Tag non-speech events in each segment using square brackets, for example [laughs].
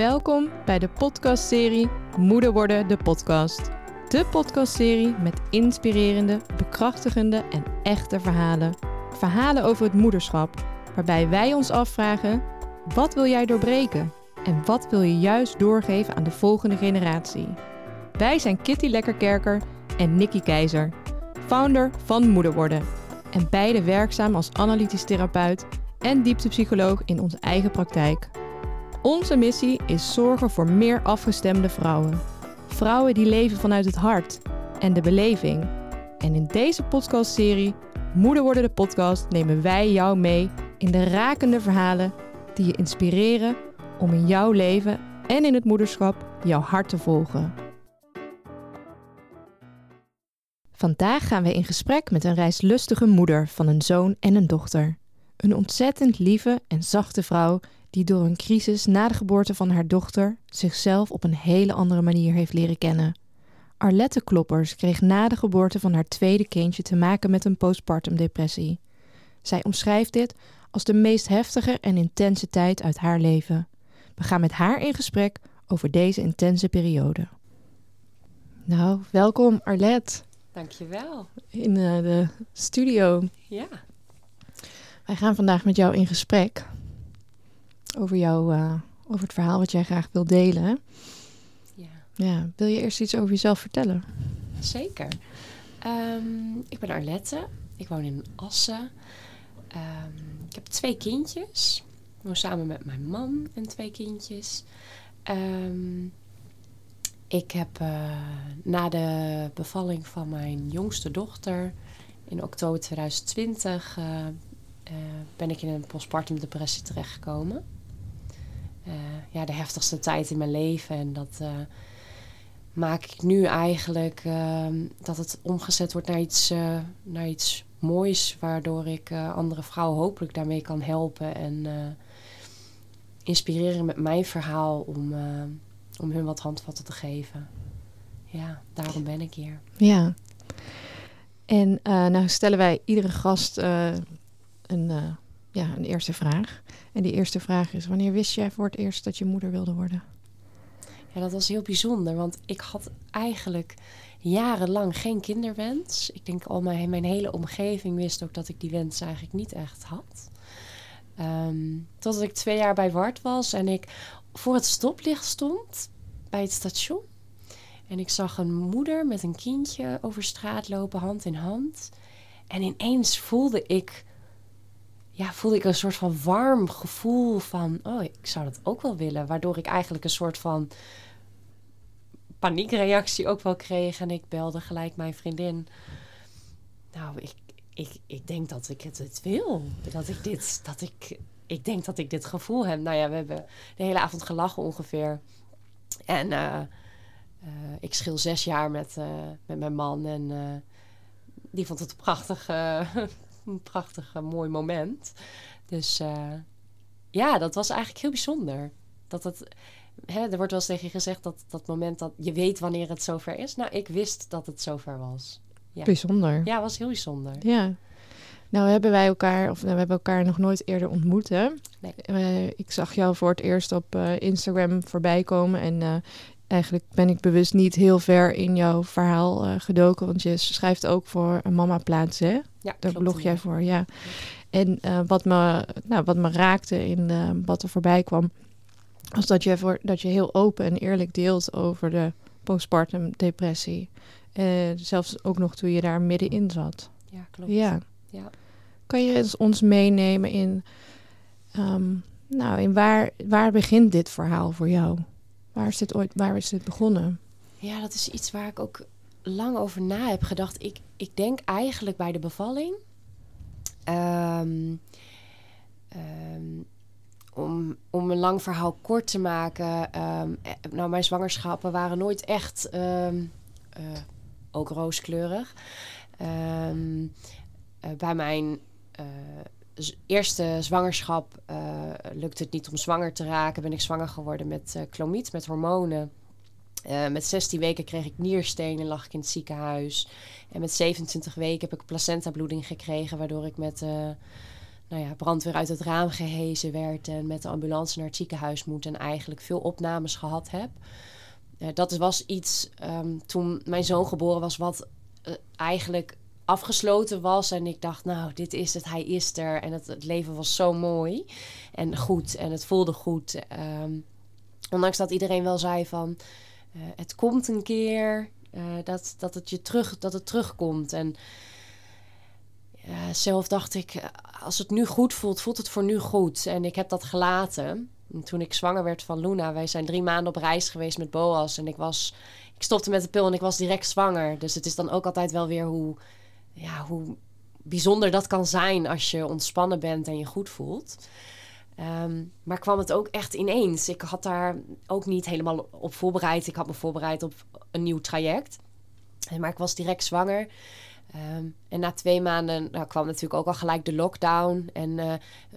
Welkom bij de podcastserie Moeder worden de podcast. De podcastserie met inspirerende, bekrachtigende en echte verhalen. Verhalen over het moederschap, waarbij wij ons afvragen: wat wil jij doorbreken en wat wil je juist doorgeven aan de volgende generatie? Wij zijn Kitty Lekkerkerker en Nikki Keizer, founder van Moeder worden en beide werkzaam als analytisch therapeut en dieptepsycholoog in onze eigen praktijk. Onze missie is zorgen voor meer afgestemde vrouwen. Vrouwen die leven vanuit het hart en de beleving. En in deze podcastserie Moeder worden de podcast nemen wij jou mee in de rakende verhalen die je inspireren om in jouw leven en in het moederschap jouw hart te volgen. Vandaag gaan we in gesprek met een reislustige moeder van een zoon en een dochter. Een ontzettend lieve en zachte vrouw die door een crisis na de geboorte van haar dochter zichzelf op een hele andere manier heeft leren kennen. Arlette Kloppers kreeg na de geboorte van haar tweede kindje te maken met een postpartum depressie. Zij omschrijft dit als de meest heftige en intense tijd uit haar leven. We gaan met haar in gesprek over deze intense periode. Nou, welkom Arlette. Dankjewel. In uh, de studio. Ja. Wij gaan vandaag met jou in gesprek over, jou, uh, over het verhaal wat jij graag wil delen. Ja. ja. Wil je eerst iets over jezelf vertellen? Zeker. Um, ik ben Arlette. Ik woon in Assen. Um, ik heb twee kindjes. Ik woon samen met mijn man en twee kindjes. Um, ik heb uh, na de bevalling van mijn jongste dochter in oktober 2020 uh, uh, ben ik in een postpartum depressie terechtgekomen. Ja, de heftigste tijd in mijn leven. En dat maak ik nu eigenlijk ehm, dat het omgezet wordt naar iets, naar iets moois, waardoor ik andere vrouwen hopelijk daarmee kan helpen en inspireren met mijn verhaal om om hun wat handvatten te geven. Ja, daarom ben ik hier. Ja. En nou stellen wij iedere gast een, ja, een eerste vraag. En die eerste vraag is: wanneer wist jij voor het eerst dat je moeder wilde worden? Ja, dat was heel bijzonder, want ik had eigenlijk jarenlang geen kinderwens. Ik denk al mijn, hele omgeving wist ook dat ik die wens eigenlijk niet echt had. Um, totdat ik twee jaar bij Wart was en ik voor het stoplicht stond bij het station. En ik zag een moeder met een kindje over straat lopen, hand in hand. En ineens voelde ik, ja, voelde ik een soort van warm gevoel van, oh, ik zou dat ook wel willen. Waardoor ik eigenlijk een soort van paniekreactie ook wel kreeg. En ik belde gelijk mijn vriendin. Nou, ik, ik, ik denk dat ik het, het wil. Dat ik dit, dat ik ik denk dat ik dit gevoel heb. Nou ja, we hebben de hele avond gelachen ongeveer. En uh, uh, ik schil zes jaar met, uh, met mijn man. En die vond het prachtig, een prachtig mooi moment. Dus ja, dat was eigenlijk heel bijzonder. Dat het, hè, er wordt wel eens tegen je gezegd dat dat moment dat je weet wanneer het zover is. Nou, ik wist dat het zover was. Ja. Bijzonder. Ja, was heel bijzonder. Ja. Nou hebben wij elkaar, of nou, we hebben elkaar nog nooit eerder ontmoet. Hè? Nee. Uh, ik zag jou voor het eerst op uh, Instagram voorbij komen. En uh, eigenlijk ben ik bewust niet heel ver in jouw verhaal gedoken. Want je schrijft ook voor een mama plaats, hè? Ja, Daar klopt, blog jij ja. voor, ja. En wat, me, nou, wat me raakte in wat er voorbij kwam... was dat je, voor, dat je heel open en eerlijk deelt over de postpartum depressie. zelfs ook nog toen je daar middenin zat. Ja, klopt. Ja. ja. Kan je ons meenemen in, um, nou, in waar, waar begint dit verhaal voor jou? Waar is dit ooit, waar is dit begonnen? Ja, dat is iets waar ik ook lang over na heb gedacht. Ik, ik denk eigenlijk bij de bevalling. Um, um, om, om een lang verhaal kort te maken. nou, mijn zwangerschappen waren nooit echt uh, ook rooskleurig. Uh, bij mijn eerste zwangerschap uh, lukte het niet om zwanger te raken. Ben ik zwanger geworden met uh, chlomiet, met hormonen. met 16 weken kreeg ik nierstenen, lag ik in het ziekenhuis. En met 27 weken heb ik placentabloeding gekregen, waardoor ik met nou ja, brandweer uit het raam gehezen werd en met de ambulance naar het ziekenhuis moet en eigenlijk veel opnames gehad heb. Dat was iets ehm, toen mijn zoon geboren was, wat eigenlijk afgesloten was. En ik dacht, nou, dit is het, hij is er. En het, het leven was zo mooi en goed en het voelde goed. Um, ondanks dat iedereen wel zei van, uh, het komt een keer, dat, dat, het je terug, dat het terugkomt. En zelf dacht ik, als het nu goed voelt, voelt het voor nu goed. En ik heb dat gelaten. En toen ik zwanger werd van Luna, wij zijn drie maanden op reis geweest met Boas. En ik was, ik stopte met de pil en ik was direct zwanger. Dus het is dan ook altijd wel weer hoe, ja, hoe bijzonder dat kan zijn als je ontspannen bent en je goed voelt. Um, maar kwam het ook echt ineens. Ik had daar ook niet helemaal op voorbereid. Ik had me voorbereid op een nieuw traject. Maar ik was direct zwanger. Um, en na twee maanden nou, kwam natuurlijk ook al gelijk de lockdown. En uh,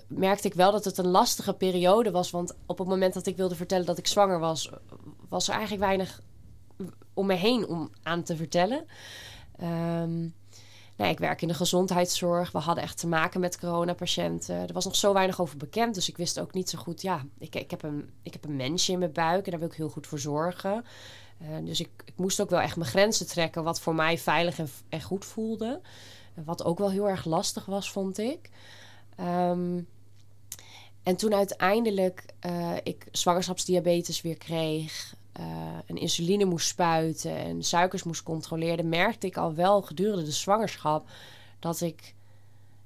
merkte ik wel dat het een lastige periode was. Want op het moment dat ik wilde vertellen dat ik zwanger was, was er eigenlijk weinig om me heen om aan te vertellen. Um, nou, ik werk in de gezondheidszorg. We hadden echt te maken met coronapatiënten. Er was nog zo weinig over bekend. Dus ik wist ook niet zo goed. Ja, ik, ik, heb, een, ik heb een mensje in mijn buik en daar wil ik heel goed voor zorgen. Uh, dus ik, ik, moest ook wel echt mijn grenzen trekken, wat voor mij veilig en, en goed voelde. Wat ook wel heel erg lastig was, vond ik. Um, en toen uiteindelijk uh, ik zwangerschapsdiabetes weer kreeg, een insuline moest spuiten en suikers moest controleren, merkte ik al wel gedurende de zwangerschap dat ik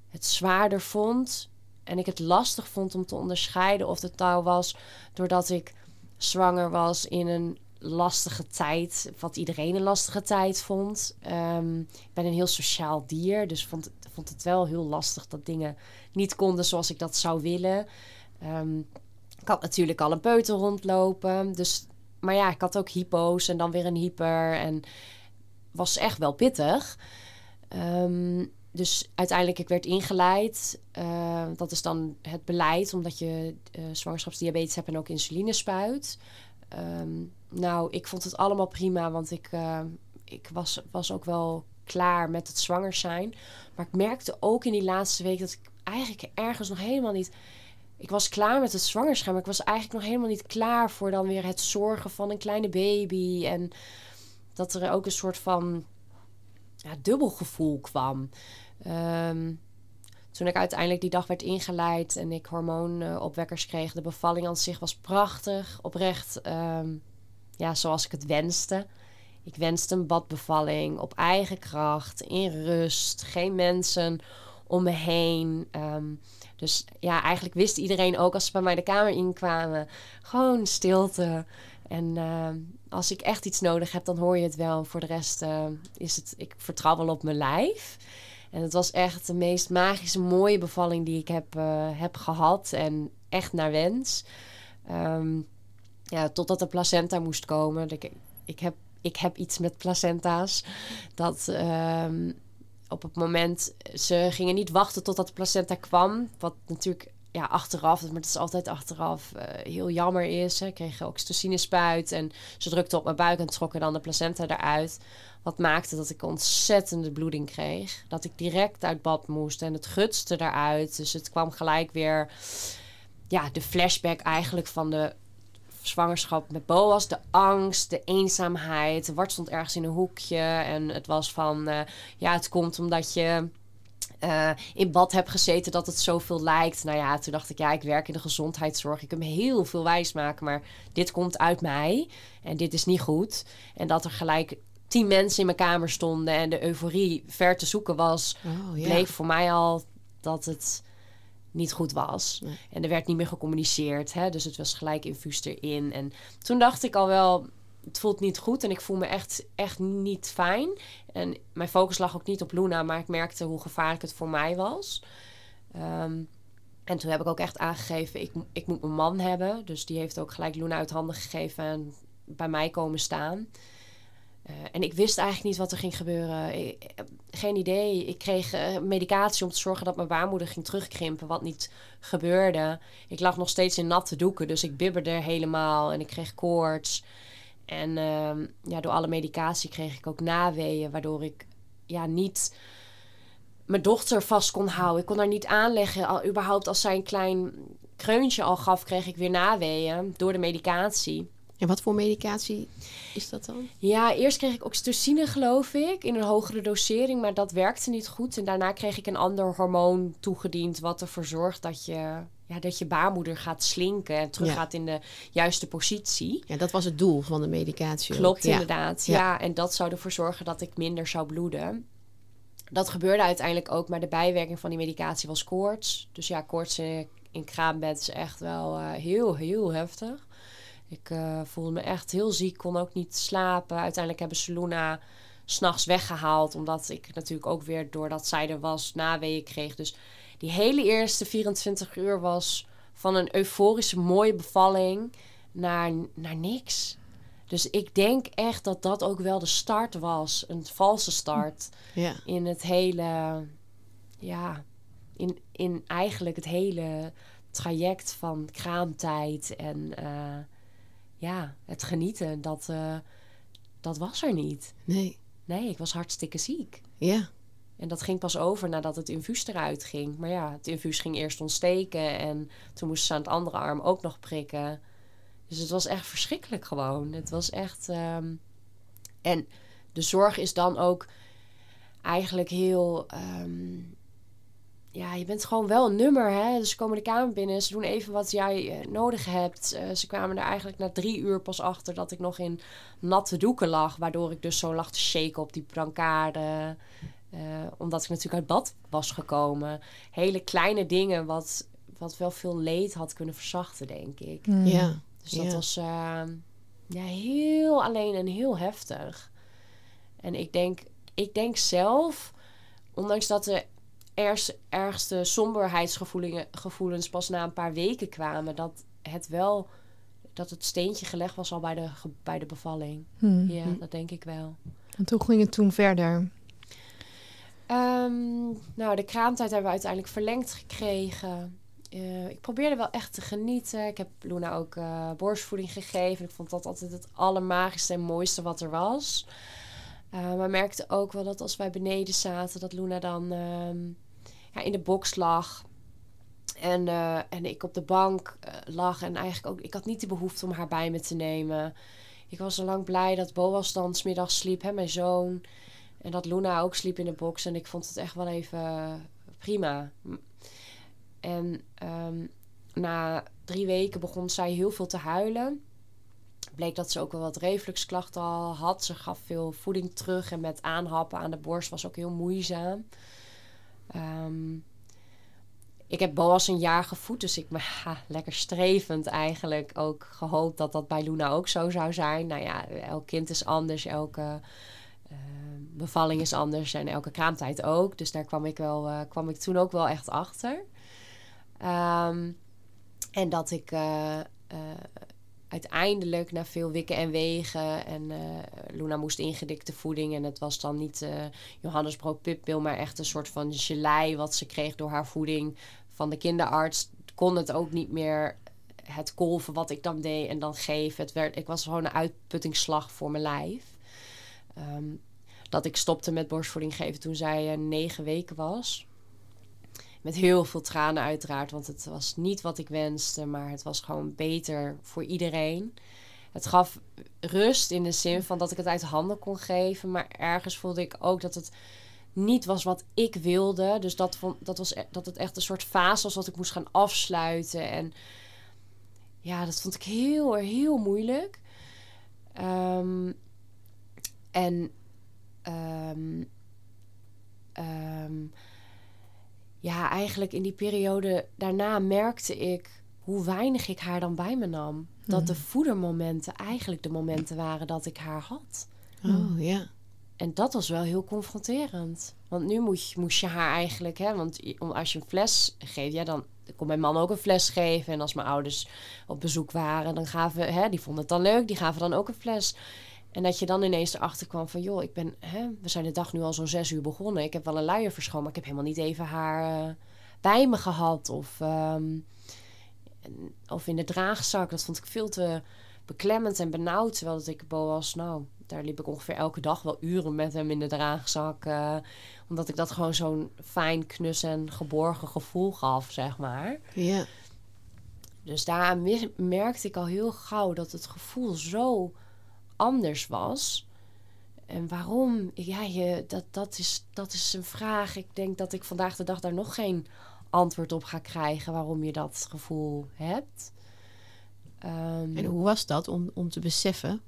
het zwaarder vond en ik het lastig vond om te onderscheiden of het nou was doordat ik zwanger was in een lastige tijd, wat iedereen een lastige tijd vond. Um, ik ben een heel sociaal dier, dus vond, vond het wel heel lastig dat dingen niet konden zoals ik dat zou willen. Um, ik had natuurlijk al een peuter rondlopen, dus, maar ja, ik had ook hypo's en dan weer een hyper en was echt wel pittig. Um, dus uiteindelijk, ik werd ingeleid. Uh, dat is dan het beleid, omdat je uh, zwangerschapsdiabetes hebt en ook insuline spuit. Um, nou, ik vond het allemaal prima, want ik, uh, ik was, was ook wel klaar met het zwanger zijn. Maar ik merkte ook in die laatste week dat ik eigenlijk ergens nog helemaal niet. Ik was klaar met het zwangerschap, maar ik was eigenlijk nog helemaal niet klaar voor dan weer het zorgen van een kleine baby. En dat er ook een soort van ja, dubbel gevoel kwam. Um, toen ik uiteindelijk die dag werd ingeleid en ik hormoonopwekkers kreeg, de bevalling aan zich was prachtig, oprecht, um, ja, zoals ik het wenste. Ik wenste een badbevalling op eigen kracht, in rust, geen mensen om me heen. Um, dus ja, eigenlijk wist iedereen ook als ze bij mij de kamer inkwamen, gewoon stilte. En uh, als ik echt iets nodig heb, dan hoor je het wel. Voor de rest uh, is het, ik vertrouw wel op mijn lijf. En het was echt de meest magische, mooie bevalling die ik heb, uh, heb gehad. En echt naar wens. Um, ja, totdat de placenta moest komen. Ik, ik, heb, ik heb iets met placenta's. Dat um, op het moment... Ze gingen niet wachten totdat de placenta kwam. Wat natuurlijk ja, achteraf, maar het is altijd achteraf uh, heel jammer is. Ik kreeg oxytocine spuit en ze drukte op mijn buik en trokken dan de placenta eruit. Wat maakte dat ik ontzettende bloeding kreeg. Dat ik direct uit bad moest en het gutste eruit. Dus het kwam gelijk weer, ja, de flashback eigenlijk van de zwangerschap met Boas. De angst, de eenzaamheid. Wart stond ergens in een hoekje en het was van, uh, ja, het komt omdat je uh, in bad heb gezeten dat het zoveel lijkt. Nou ja, toen dacht ik, ja, ik werk in de gezondheidszorg. Ik me heel veel wijs maken, maar dit komt uit mij. En dit is niet goed. En dat er gelijk tien mensen in mijn kamer stonden en de euforie ver te zoeken was, oh, ja. bleek voor mij al dat het niet goed was. Nee. En er werd niet meer gecommuniceerd. Hè? Dus het was gelijk infuus erin. En toen dacht ik al wel, het voelt niet goed en ik voel me echt, echt niet fijn. En mijn focus lag ook niet op Luna, maar ik merkte hoe gevaarlijk het voor mij was. Um, en toen heb ik ook echt aangegeven, ik, ik moet mijn man hebben. Dus die heeft ook gelijk Luna uit handen gegeven en bij mij komen staan. Uh, en ik wist eigenlijk niet wat er ging gebeuren. Ik, geen idee. Ik kreeg uh, medicatie om te zorgen dat mijn baarmoeder ging terugkrimpen, wat niet gebeurde. Ik lag nog steeds in natte doeken, dus ik bibberde helemaal en ik kreeg koorts. En uh, ja, door alle medicatie kreeg ik ook naweeën, waardoor ik ja, niet mijn dochter vast kon houden. Ik kon haar niet aanleggen. Al, überhaupt als zij een klein kreuntje al gaf, kreeg ik weer naweeën door de medicatie. En wat voor medicatie is dat dan? Ja, eerst kreeg ik oxytocine, geloof ik, in een hogere dosering, maar dat werkte niet goed. En daarna kreeg ik een ander hormoon toegediend, wat ervoor zorgt dat je, ja, dat je baarmoeder gaat slinken en terug Ja. gaat in de juiste positie. Ja, dat was het doel van de medicatie. Klopt Ja. inderdaad. Ja. Ja. en dat zou ervoor zorgen dat ik minder zou bloeden. Dat gebeurde uiteindelijk ook, maar de bijwerking van die medicatie was koorts. Dus ja, koorts in, in kraambed is echt wel eh, heel, heel heftig. Ik eh, voelde me echt heel ziek, kon ook niet slapen. Uiteindelijk hebben ze Luna s'nachts weggehaald, omdat ik natuurlijk ook weer, doordat zij er was, naweeën kreeg. Dus die hele eerste 24 uur was van een euforische, mooie bevalling naar, naar niks. Dus ik denk echt dat dat ook wel de start was. Een valse start Ja. in het hele... Ja, in, in eigenlijk het hele traject van kraamtijd en eh, ja, het genieten. Dat, eh, dat was er niet. Nee. Nee, ik was hartstikke ziek. Ja. En dat ging pas over nadat het infuus eruit ging. Maar ja, het infuus ging eerst ontsteken en toen moesten ze aan het andere arm ook nog prikken. Dus het was echt verschrikkelijk gewoon. Het was echt. ehm, En de zorg is dan ook eigenlijk heel. ehm, Ja, je bent gewoon wel een nummer, hè. Dus ze komen de kamer binnen, ze doen even wat jij eh, nodig hebt. Eh, ze kwamen er eigenlijk na drie uur pas achter dat ik nog in natte doeken lag. Waardoor ik dus zo lag te shaken op die brancard. Eh, omdat ik natuurlijk uit bad was gekomen. Hele kleine dingen wat, wat wel veel leed had kunnen verzachten, denk ik. Ja. Dus dat Ja. was ja, heel alleen en heel heftig. En ik denk, ik denk zelf, ondanks dat de ergste, ergste somberheidsgevoelens gevoelens pas na een paar weken kwamen, dat het wel dat het steentje gelegd was al bij de, bij de bevalling. Hm. Ja, dat denk ik wel. En toen ging het toen verder. Ehm, nou, de kraamtijd hebben we uiteindelijk verlengd gekregen. Eh, ik probeerde wel echt te genieten. Ik heb Luna ook eh, borstvoeding gegeven. Ik vond dat altijd het allermagischste en mooiste wat er was. Eh, maar merkte ook wel dat als wij beneden zaten, dat Luna dan ehm, in de box lag. En, eh, en ik op de bank eh, lag. En eigenlijk ook, ik had niet de behoefte om haar bij me te nemen. Ik was al lang blij dat Boas dan smiddags sliep, hè, mijn zoon. En dat Luna ook sliep in de box. En ik vond het echt wel even prima. En ehm, na drie weken begon zij heel veel te huilen. Bleek dat ze ook wel wat refluxklachten al had. Ze gaf veel voeding terug. En met aanhappen aan de borst was ook heel moeizaam. Ehm, ik heb Boas een jaar gevoed. Dus ik [laughs] ha, lekker strevend eigenlijk ook gehoopt dat dat bij Luna ook zo zou zijn. Nou ja, elk kind is anders. Elke eh, bevalling is anders. En elke kraamtijd ook. Dus daar kwam ik, wel, eh, kwam ik toen ook wel echt achter. Ehm, en dat ik eh, eh, uiteindelijk na veel wikken en wegen en eh, Luna moest ingedikte voeding en het was dan niet eh Johannesbrood pippil, maar echt een soort van gelei wat ze kreeg door haar voeding van de kinderarts. Kon het ook niet meer het kolven wat ik dan deed en dan geven. Het werd, ik was gewoon een uitputtingsslag voor mijn lijf. Ehm, dat ik stopte met borstvoeding geven toen zij eh, negen weken was. Met heel veel tranen uiteraard, want het was niet wat ik wenste, maar het was gewoon beter voor iedereen. Het gaf rust in de zin van dat ik het uit handen kon geven, maar ergens voelde ik ook dat het niet was wat ik wilde. Dus dat, dat, was, e- dat het echt een soort fase was wat ik moest gaan afsluiten. En ja, dat vond ik heel, heel moeilijk. Ehm, en ehm, ja, eigenlijk in die periode daarna merkte ik hoe weinig ik haar dan bij me nam. Dat de voedermomenten eigenlijk de momenten waren dat ik haar had. Oh, ja. En dat was wel heel confronterend. Want nu moest je, moest je haar eigenlijk, hè, want als je een fles geeft, ja, dan kon mijn man ook een fles geven. En als mijn ouders op bezoek waren, dan gaven, hè, die vonden het dan leuk, die gaven dan ook een fles. En dat je dan ineens erachter kwam van, joh, ik ben, hè, we zijn de dag nu al zo'n zes uur begonnen. Ik heb wel een luier verschoond, maar ik heb helemaal niet even haar eh, bij me gehad. Of, ehm, of in de draagzak. Dat vond ik veel te, beklemmend en benauwd. Terwijl dat ik Boas, nou, daar liep ik ongeveer elke dag wel uren met hem in de draagzak. eh, omdat ik dat gewoon zo'n fijn, knus en geborgen gevoel gaf, zeg maar. Ja. Dus mis- merkte ik al heel gauw dat het gevoel zo anders was. En waarom? Ja, je, dat, dat, is, dat is een vraag. Ik denk dat ik vandaag de dag daar nog geen antwoord op ga krijgen waarom je dat gevoel hebt. Ehm, En hoe was dat om, om te beseffen?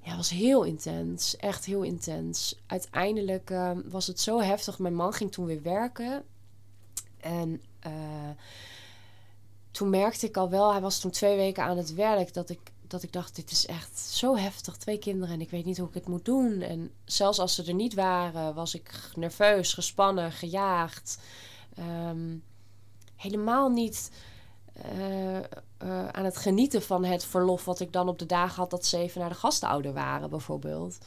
Ja, het was heel intens. Echt heel intens. Uiteindelijk ehm, was het zo heftig. Mijn man ging toen weer werken. En eh, toen merkte ik al wel, hij was toen twee weken aan het werk, dat ik, dat ik dacht, dit is echt zo heftig. Twee kinderen en ik weet niet hoe ik het moet doen. En zelfs als ze er niet waren, was ik nerveus, gespannen, gejaagd. Ehm, helemaal niet eh, eh, aan het genieten van het verlof wat ik dan op de dagen had dat ze even naar de gastouder waren, bijvoorbeeld.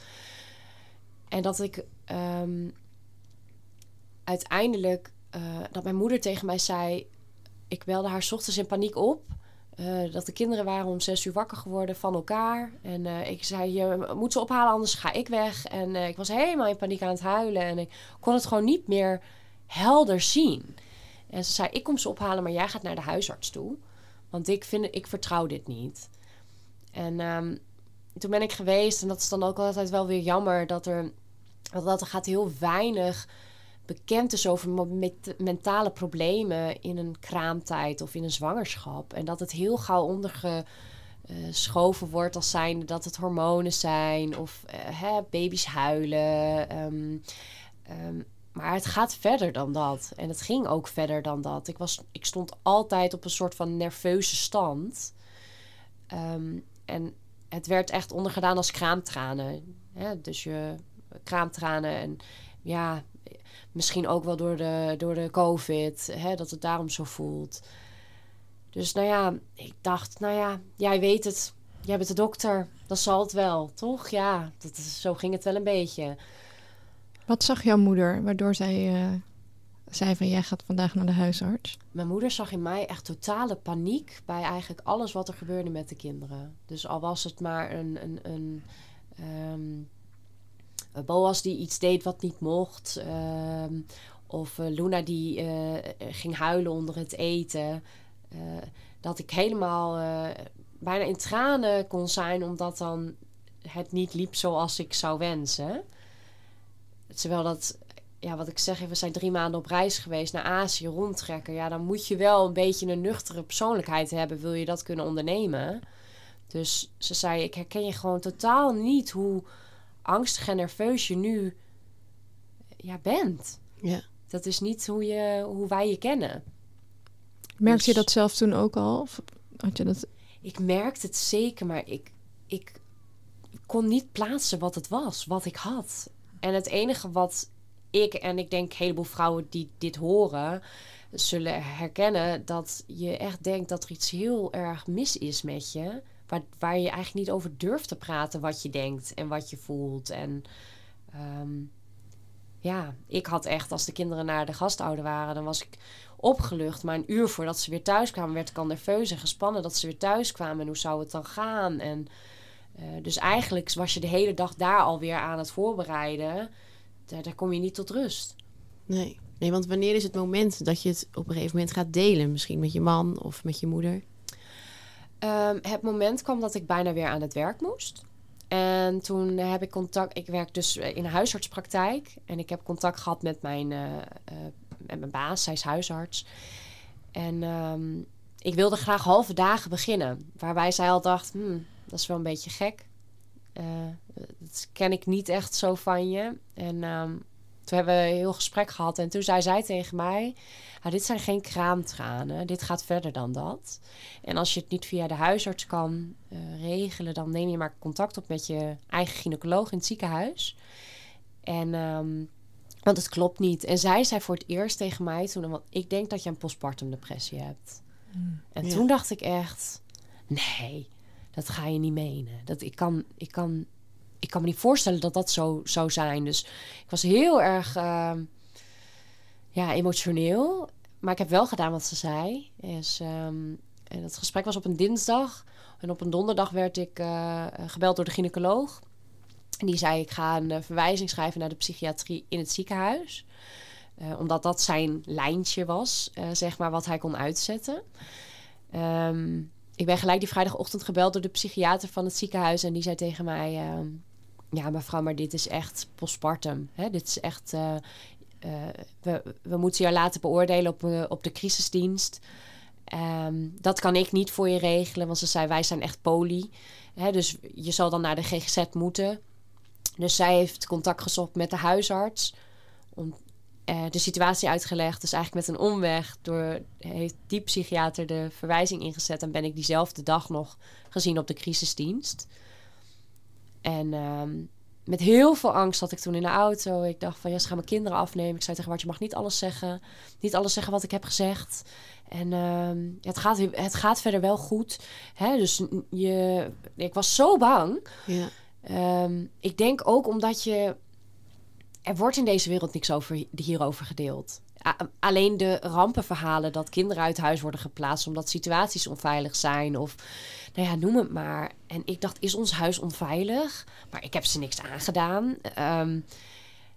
En dat ik ehm, uiteindelijk, eh, dat mijn moeder tegen mij zei, ik belde haar ochtends in paniek op. eh, dat de kinderen waren om zes uur wakker geworden van elkaar. En eh, ik zei, je moet ze ophalen, anders ga ik weg. En eh, ik was helemaal in paniek aan het huilen. En ik kon het gewoon niet meer helder zien. En ze zei, ik kom ze ophalen, maar jij gaat naar de huisarts toe. Want ik, vind, ik vertrouw dit niet. En ehm, toen ben ik geweest. En dat is dan ook altijd wel weer jammer dat er... Dat er gaat heel weinig bekend is over mentale problemen in een kraamtijd of in een zwangerschap. En dat het heel gauw ondergeschoven wordt als zijnde dat het hormonen zijn of eh, hè, baby's huilen. ehm, ehm, maar het gaat verder dan dat. En het ging ook verder dan dat. Ik, was, ik stond altijd op een soort van nerveuze stand. Ehm, en het werd echt ondergedaan als kraamtranen. Dus je kraamtranen en ja, misschien ook wel door de, door de COVID, hè, dat het daarom zo voelt. Dus nou ja, ik dacht, nou ja, jij weet het. Jij bent de dokter, dat zal het wel, toch? Ja, dat is, zo ging het wel een beetje. Wat zag jouw moeder waardoor zij eh, zei van jij gaat vandaag naar de huisarts? Mijn moeder zag in mij echt totale paniek bij eigenlijk alles wat er gebeurde met de kinderen. Dus al was het maar een, een, een, ehm, een Boas die iets deed wat niet mocht. ehm, of eh, Luna die eh, ging huilen onder het eten. eh, dat ik helemaal eh, bijna in tranen kon zijn omdat dan het niet liep zoals ik zou wensen. Terwijl dat ja, wat ik zeg, we zijn drie maanden op reis geweest naar Azië, rondtrekken. Ja, dan moet je wel een beetje een nuchtere persoonlijkheid hebben, wil je dat kunnen ondernemen. Dus ze zei, ik herken je gewoon totaal niet hoe angstig en nerveus je nu ja, bent. Ja. Dat is niet hoe, je, hoe wij je kennen. Merkte je Dus- dat zelf toen ook al? Of had je dat... Ik merkte het zeker, maar ik, ik kon niet plaatsen wat het was, wat ik had. En het enige wat ik en ik denk een heleboel vrouwen die dit horen, zullen herkennen dat je echt denkt dat er iets heel erg mis is met je. Waar, waar je eigenlijk niet over durft te praten wat je denkt en wat je voelt. En ehm, ja, ik had echt, als de kinderen naar de gastouder waren, dan was ik opgelucht. Maar een uur voordat ze weer thuis kwamen, werd ik al nerveus en gespannen dat ze weer thuis kwamen. En hoe zou het dan gaan? En eh, dus eigenlijk was je de hele dag daar alweer aan het voorbereiden. Daar, daar kom je niet tot rust. Nee. nee, want wanneer is het moment dat je het op een gegeven moment gaat delen? Misschien met je man of met je moeder? Ehm, het moment kwam dat ik bijna weer aan het werk moest. En toen heb ik contact. Ik werk dus in een huisartspraktijk. En ik heb contact gehad met mijn, eh, eh, met mijn baas. Zij is huisarts. En ehm, ik wilde graag halve dagen beginnen. Waarbij zij al dacht: hmm, dat is wel een beetje gek. Eh, dat ken ik niet echt zo van je. En ehm, toen hebben we een heel gesprek gehad. En toen zei zij tegen mij: "Ah, Dit zijn geen kraamtranen. Dit gaat verder dan dat. En als je het niet via de huisarts kan eh, regelen, dan neem je maar contact op met je eigen gynaecoloog in het ziekenhuis. En, ehm, want het klopt niet. En zij zei voor het eerst tegen mij toen, want ik denk dat je een postpartum depressie hebt. En Ja. toen dacht ik echt, nee, dat ga je niet menen. Dat, ik, kan, ik, kan, ik kan me niet voorstellen dat dat zo zou zijn. Dus ik was heel erg ehm, ja, emotioneel. Maar ik heb wel gedaan wat ze zei. Is, ehm, en het gesprek was op een dinsdag. En op een donderdag werd ik eh, gebeld door de gynaecoloog. En die zei, ik ga een verwijzing schrijven naar de psychiatrie in het ziekenhuis. omdat dat zijn lijntje was, zeg maar, wat hij kon uitzetten. Ehm, ik ben gelijk die vrijdagochtend gebeld door de psychiater van het ziekenhuis. En die zei tegen mij: ehm, Ja, mevrouw, maar dit is echt postpartum. Hè? Dit is echt. Uh, uh, we, we moeten je laten beoordelen op, uh, op de crisisdienst. Um, dat kan ik niet voor je regelen, want ze zei: Wij zijn echt poli. Hè? Dus je zal dan naar de GGZ moeten. Dus zij heeft contact gezocht met de huisarts. Om uh, de situatie uitgelegd. Dus eigenlijk met een omweg door, heeft die psychiater de verwijzing ingezet. En ben ik diezelfde dag nog gezien op de crisisdienst. En um, met heel veel angst zat ik toen in de auto. Ik dacht van ja, ze gaan mijn kinderen afnemen. Ik zei tegen Bart, je mag niet alles zeggen. Niet alles zeggen wat ik heb gezegd. En um, het, gaat, het gaat verder wel goed. Hè? Dus je, ik was zo bang. Ja. Um, ik denk ook omdat je er wordt in deze wereld niks over, hierover gedeeld. alleen de rampenverhalen dat kinderen uit huis worden geplaatst omdat situaties onveilig zijn of nou ja, noem het maar. En ik dacht, is ons huis onveilig? Maar ik heb ze niks aangedaan. Um,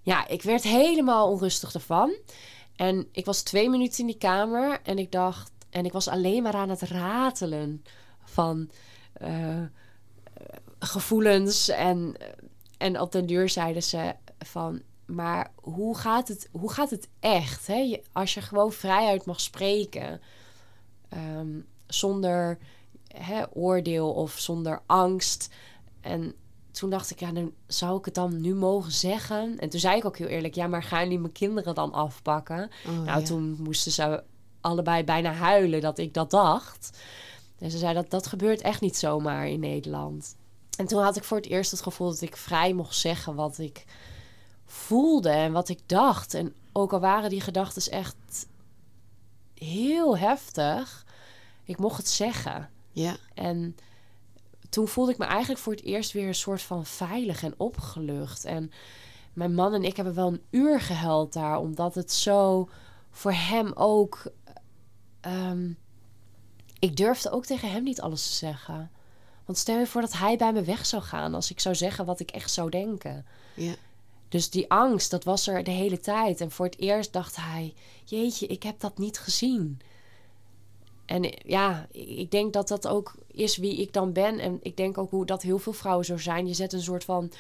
ja, ik werd helemaal onrustig ervan. En ik was twee minuten in die kamer en ik dacht, en ik was alleen maar aan het ratelen van uh, gevoelens. En, en op den duur zeiden ze van maar hoe gaat het, hoe gaat het echt? Hè? als je gewoon vrijuit mag spreken, um, zonder hè, oordeel of zonder angst. En toen dacht ik, ja, dan zou ik het dan nu mogen zeggen? En toen zei ik ook heel eerlijk, ja, maar gaan jullie mijn kinderen dan afpakken? Oh, nou, ja. toen moesten ze allebei bijna huilen dat ik dat dacht. En ze zei dat dat gebeurt echt niet zomaar in Nederland. En toen had ik voor het eerst het gevoel dat ik vrij mocht zeggen wat ik voelde en wat ik dacht. En ook al waren die gedachten echt heel heftig, ik mocht het zeggen. Ja. En toen voelde ik me eigenlijk voor het eerst weer een soort van veilig en opgelucht. En mijn man en ik hebben wel een uur gehuild daar, omdat het zo voor hem ook. Um, ik durfde ook tegen hem niet alles te zeggen. Want stel je voor dat hij bij me weg zou gaan als ik zou zeggen wat ik echt zou denken. Ja. Dus die angst, dat was er de hele tijd. En voor het eerst dacht hij: Jeetje, ik heb dat niet gezien. En ja, ik denk dat dat ook is wie ik dan ben. En ik denk ook hoe dat heel veel vrouwen zo zijn. Je zet een soort van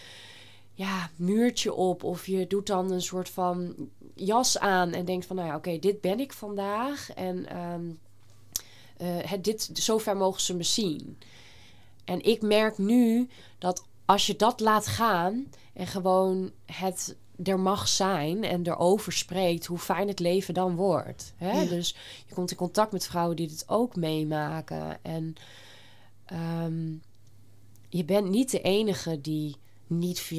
ja, muurtje op. Of je doet dan een soort van jas aan. En denkt van, nou ja, oké, dit ben ik vandaag. En um, uh, het, dit, zover mogen ze me zien. En ik merk nu dat als je dat laat gaan en gewoon het er mag zijn en erover spreekt, hoe fijn het leven dan wordt. Hè? Ja. Dus je komt in contact met vrouwen die dit ook meemaken. En um, je bent niet de enige die niet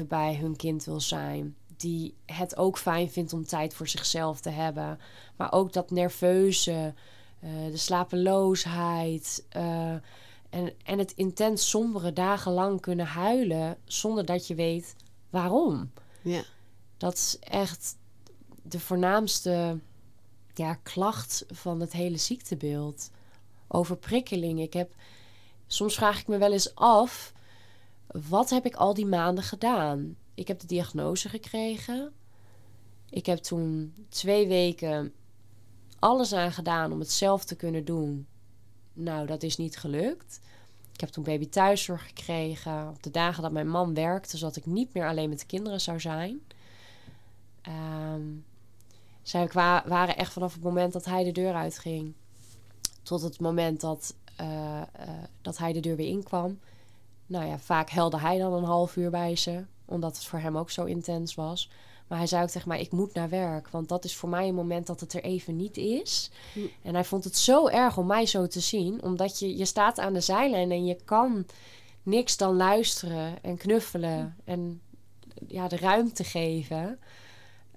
24-7 bij hun kind wil zijn. Die het ook fijn vindt om tijd voor zichzelf te hebben. Maar ook dat nerveuze, uh, de slapeloosheid. Uh, en, en het intens sombere dagenlang kunnen huilen zonder dat je weet waarom. Ja. Dat is echt de voornaamste ja, klacht van het hele ziektebeeld. Overprikkeling. Ik heb, soms vraag ik me wel eens af, wat heb ik al die maanden gedaan? Ik heb de diagnose gekregen. Ik heb toen twee weken alles aan gedaan om het zelf te kunnen doen. Nou, dat is niet gelukt. Ik heb toen baby thuiszorg gekregen. Op de dagen dat mijn man werkte, zodat ik niet meer alleen met de kinderen zou zijn. Um, zij waren echt vanaf het moment dat hij de deur uitging, tot het moment dat, uh, uh, dat hij de deur weer inkwam. Nou ja, vaak helde hij dan een half uur bij ze, omdat het voor hem ook zo intens was. Maar hij zei ook tegen mij: Ik moet naar werk. Want dat is voor mij een moment dat het er even niet is. Hm. En hij vond het zo erg om mij zo te zien. Omdat je, je staat aan de zijlijn en je kan niks dan luisteren en knuffelen. En ja, de ruimte geven.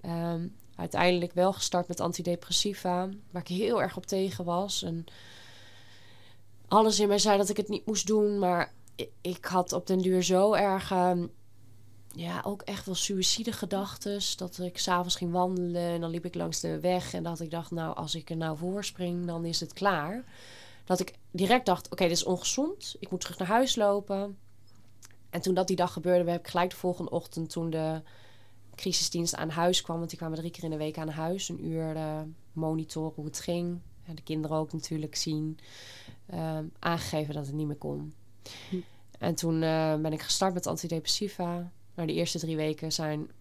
Um, uiteindelijk wel gestart met antidepressiva. Waar ik heel erg op tegen was. En alles in mij zei dat ik het niet moest doen. Maar ik, ik had op den duur zo erg. Um, ja, ook echt wel suïcide gedachten. Dat ik s'avonds ging wandelen en dan liep ik langs de weg. En dat ik dacht, nou, als ik er nou voor spring, dan is het klaar. Dat ik direct dacht, oké, dit is ongezond. Ik moet terug naar huis lopen. En toen dat die dag gebeurde, heb ik gelijk de volgende ochtend toen de crisisdienst aan huis kwam. Want die kwamen drie keer in de week aan huis. Een uur uh, monitoren hoe het ging. En de kinderen ook natuurlijk zien. Uh, aangegeven dat het niet meer kon. Hm. En toen uh, ben ik gestart met antidepressiva. Nou, de eerste drie weken zijn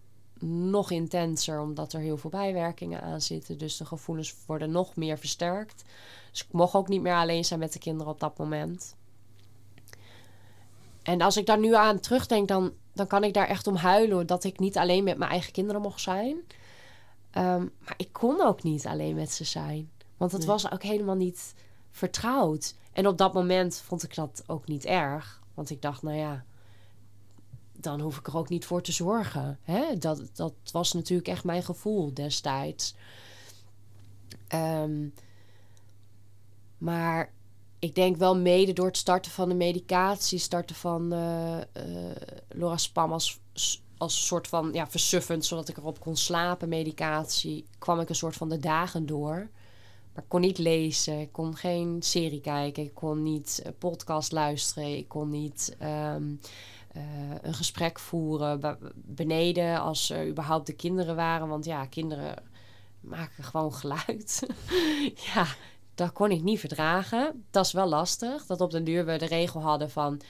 nog intenser, omdat er heel veel bijwerkingen aan zitten. Dus de gevoelens worden nog meer versterkt. Dus ik mocht ook niet meer alleen zijn met de kinderen op dat moment. En als ik daar nu aan terugdenk, dan, dan kan ik daar echt om huilen. Dat ik niet alleen met mijn eigen kinderen mocht zijn. Ehm, maar ik kon ook niet alleen met ze zijn. Want het was ook helemaal niet vertrouwd. En op dat moment vond ik dat ook niet erg. Want ik dacht, nou ja, dan hoef ik er ook niet voor te zorgen. Hè? Dat, dat was natuurlijk echt mijn gevoel destijds. Um, maar ik denk wel mede door het starten van de medicatie, starten van uh, uh, als, als soort van ja, versuffend, zodat ik erop kon slapen, medicatie, kwam ik een soort van de dagen door. Maar ik kon niet lezen, ik kon geen serie kijken, ik kon niet uh, podcast luisteren, ik kon niet um, een gesprek voeren beneden als er überhaupt de kinderen waren. Want ja, kinderen maken gewoon geluid. [laughs] ja, dat kon ik niet verdragen. Dat is wel lastig. Dat op den duur we de regel hadden van...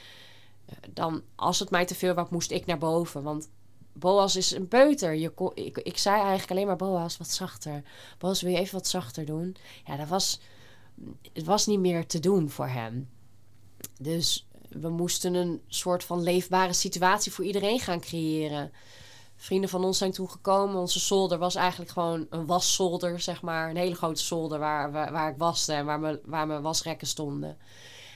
Eh, dan, als het mij te veel was, moest ik naar boven. Want Boas is een peuter. Je ik, ik zei eigenlijk alleen maar Boas, wat zachter. Boas, wil je even wat zachter doen? Ja, dat was, het was niet meer te doen voor hem. Dus we moesten een soort van leefbare situatie voor iedereen gaan creëren vrienden van ons zijn toen gekomen. Onze zolder was eigenlijk gewoon een waszolder, zeg maar. Een hele grote zolder waar, waar, waar ik waste en waar, me, waar mijn wasrekken stonden.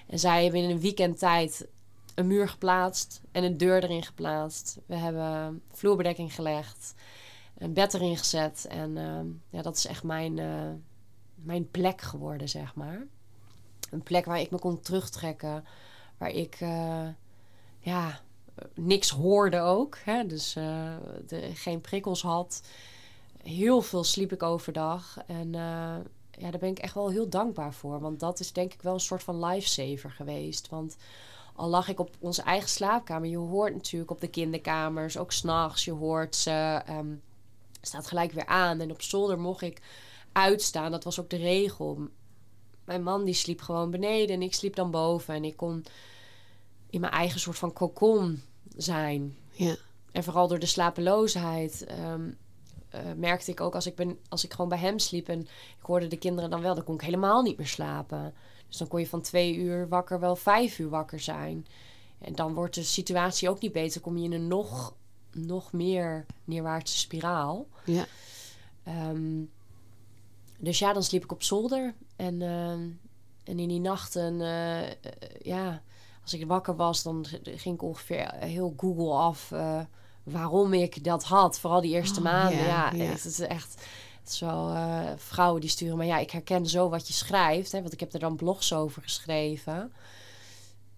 En zij hebben in een weekend tijd een muur geplaatst en een deur erin geplaatst. We hebben vloerbedekking gelegd, een bed erin gezet. En ehm, ja, dat is echt mijn, uh, mijn plek geworden, zeg maar. Een plek waar ik me kon terugtrekken. Waar ik, uh, ja, niks hoorde ook. Hè? Dus uh, de, geen prikkels had. Heel veel sliep ik overdag. En uh, ja, daar ben ik echt wel heel dankbaar voor. Want dat is denk ik wel een soort van lifesaver geweest. Want al lag ik op onze eigen slaapkamer. Je hoort natuurlijk op de kinderkamers, ook s'nachts. Je hoort ze. Um, staat gelijk weer aan. En op zolder mocht ik uitstaan. Dat was ook de regel. Mijn man die sliep gewoon beneden en ik sliep dan boven. En ik kon in mijn eigen soort van cocon zijn. Ja. En vooral door de slapeloosheid um, uh, merkte ik ook als ik, ben, als ik gewoon bij hem sliep en ik hoorde de kinderen dan wel, dan kon ik helemaal niet meer slapen. Dus dan kon je van twee uur wakker wel vijf uur wakker zijn. En dan wordt de situatie ook niet beter. kom je in een nog, nog meer neerwaartse spiraal. Ja. Um, dus ja, dan sliep ik op zolder. En, uh, en in die nachten, uh, ja, als ik wakker was, dan ging ik ongeveer heel Google af uh, waarom ik dat had. Vooral die eerste oh, maanden. Ja, Het is echt zo uh, vrouwen die sturen. Maar ja, ik herken zo wat je schrijft. Hè, want ik heb er dan blogs over geschreven.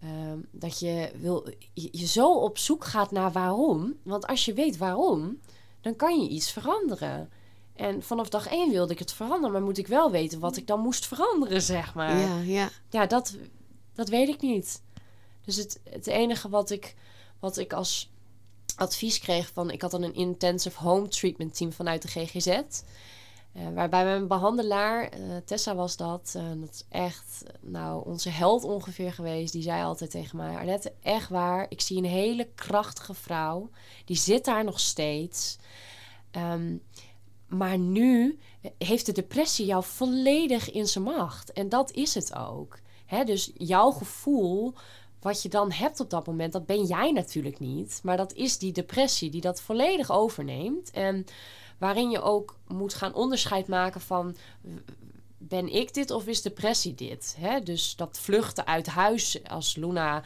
Uh, dat je, wil, je, je zo op zoek gaat naar waarom. Want als je weet waarom, dan kan je iets veranderen. En vanaf dag één wilde ik het veranderen. Maar moet ik wel weten wat ik dan moest veranderen, zeg maar. Ja, ja. ja dat, dat weet ik niet. Dus het, het enige wat ik, wat ik als advies kreeg van... Ik had dan een intensive home treatment team vanuit de GGZ. Eh, waarbij mijn behandelaar, uh, Tessa was dat, uh, dat is echt nou, onze held ongeveer geweest. Die zei altijd tegen mij, Arlette, echt waar, ik zie een hele krachtige vrouw. Die zit daar nog steeds. Um, maar nu heeft de depressie jou volledig in zijn macht. En dat is het ook. He, dus jouw gevoel wat je dan hebt op dat moment, dat ben jij natuurlijk niet. Maar dat is die depressie die dat volledig overneemt. En waarin je ook moet gaan onderscheid maken van ben ik dit of is depressie dit? Dus dat vluchten uit huis als Luna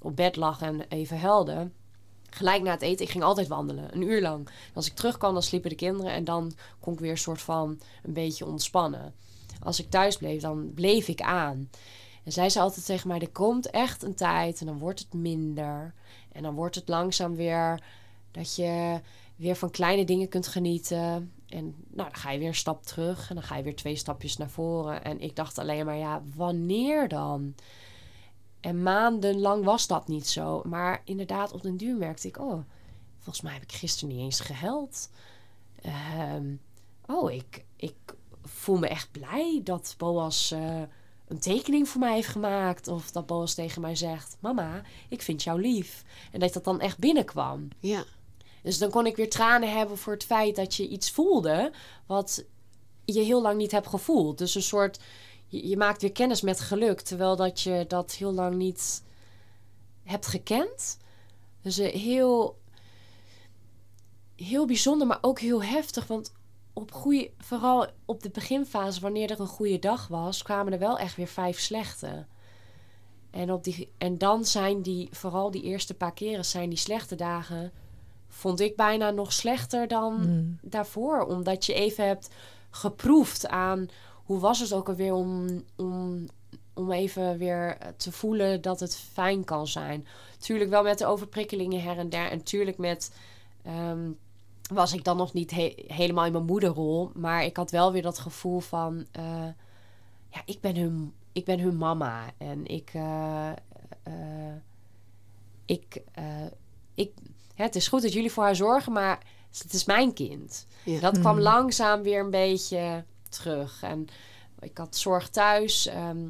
op bed lag en even huilde. Gelijk na het eten, ik ging altijd wandelen, een uur lang. als ik terugkwam, dan sliepen de kinderen en dan kon ik weer een soort van een beetje ontspannen. Als ik thuis bleef, dan bleef ik aan. En zij zei altijd tegen mij: er komt echt een tijd en dan wordt het minder. En dan wordt het langzaam weer dat je weer van kleine dingen kunt genieten. en nou, dan ga je weer een stap terug en dan ga je weer twee stapjes naar voren. En ik dacht alleen maar, ja, wanneer dan? En maandenlang was dat niet zo. Maar inderdaad, op den duur merkte ik, oh, volgens mij heb ik gisteren niet eens gehuild. Ehm, oh, ik, ik voel me echt blij dat Boas uh, een tekening voor mij heeft gemaakt. Of dat Boas tegen mij zegt, mama, ik vind jou lief. En dat dat dan echt binnenkwam. Ja. Dus dan kon ik weer tranen hebben voor het feit dat je iets voelde wat je heel lang niet hebt gevoeld. Dus een soort, je, je maakt weer kennis met geluk, terwijl dat je dat heel lang niet hebt gekend. Dus uh, heel, heel bijzonder, maar ook heel heftig. Want op goede, vooral op de beginfase, wanneer er een goede dag was, kwamen er wel echt weer vijf slechte. En, op die, en dan zijn die, vooral die eerste paar keren, zijn die slechte dagen vond ik bijna nog slechter dan Hmm. daarvoor. Omdat je even hebt geproefd aan hoe was het ook alweer om, om, om even weer te voelen dat het fijn kan zijn. Tuurlijk wel met de overprikkelingen her en der. En tuurlijk met. ehm, was ik dan nog niet he- helemaal in mijn moederrol. Maar ik had wel weer dat gevoel van. eh, ja, ik ben hun, ik ben hun mama. En ik. eh, eh, ik, eh, ik hè, het is goed dat jullie voor haar zorgen, maar het is mijn kind. Ja. Dat kwam Hmm. langzaam weer een beetje terug. En ik had zorg thuis. Ehm,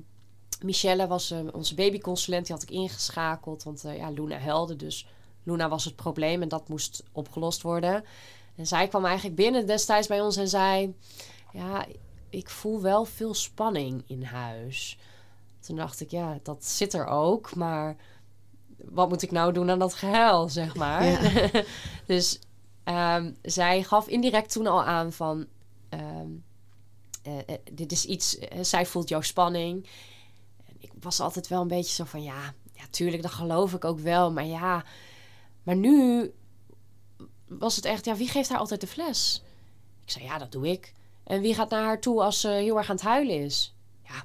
Michelle was onze babyconsulent, die had ik ingeschakeld. Want eh, ja, Luna huilde, dus Luna was het probleem en dat moest opgelost worden. En zij kwam eigenlijk binnen destijds bij ons en zei... Ja, ik voel wel veel spanning in huis. Toen dacht ik, ja, dat zit er ook, maar wat moet ik nou doen aan dat gehuil, zeg maar. Ja. [laughs] dus ehm, zij gaf indirect toen al aan van... ehm, eh, eh, dit is iets, eh, zij voelt jouw spanning. En ik was altijd wel een beetje zo van, ja, ja, tuurlijk, dat geloof ik ook wel. Maar ja, maar nu was het echt, ja, wie geeft haar altijd de fles? Ik zei, ja, dat doe ik. En wie gaat naar haar toe als ze heel erg aan het huilen is? Ja,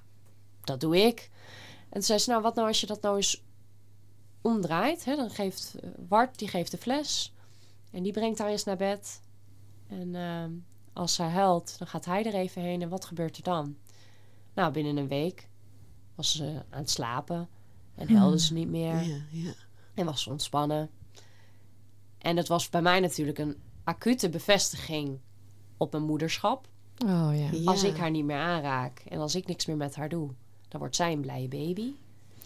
dat doe ik. En toen zei ze, nou, wat nou als je dat nou eens omdraait? Hè? Dan geeft eh, Wart, die geeft de fles. En die brengt haar eens naar bed. En ehm, als zij huilt, dan gaat hij er even heen. En wat gebeurt er dan? Nou, binnen een week was ze aan het slapen. En huilde ze niet meer. Ja, ja. En was ze ontspannen. En het was bij mij natuurlijk een acute bevestiging op mijn moederschap. Oh ja. Ja. Als ik haar niet meer aanraak en als ik niks meer met haar doe, dan wordt zij een blije baby.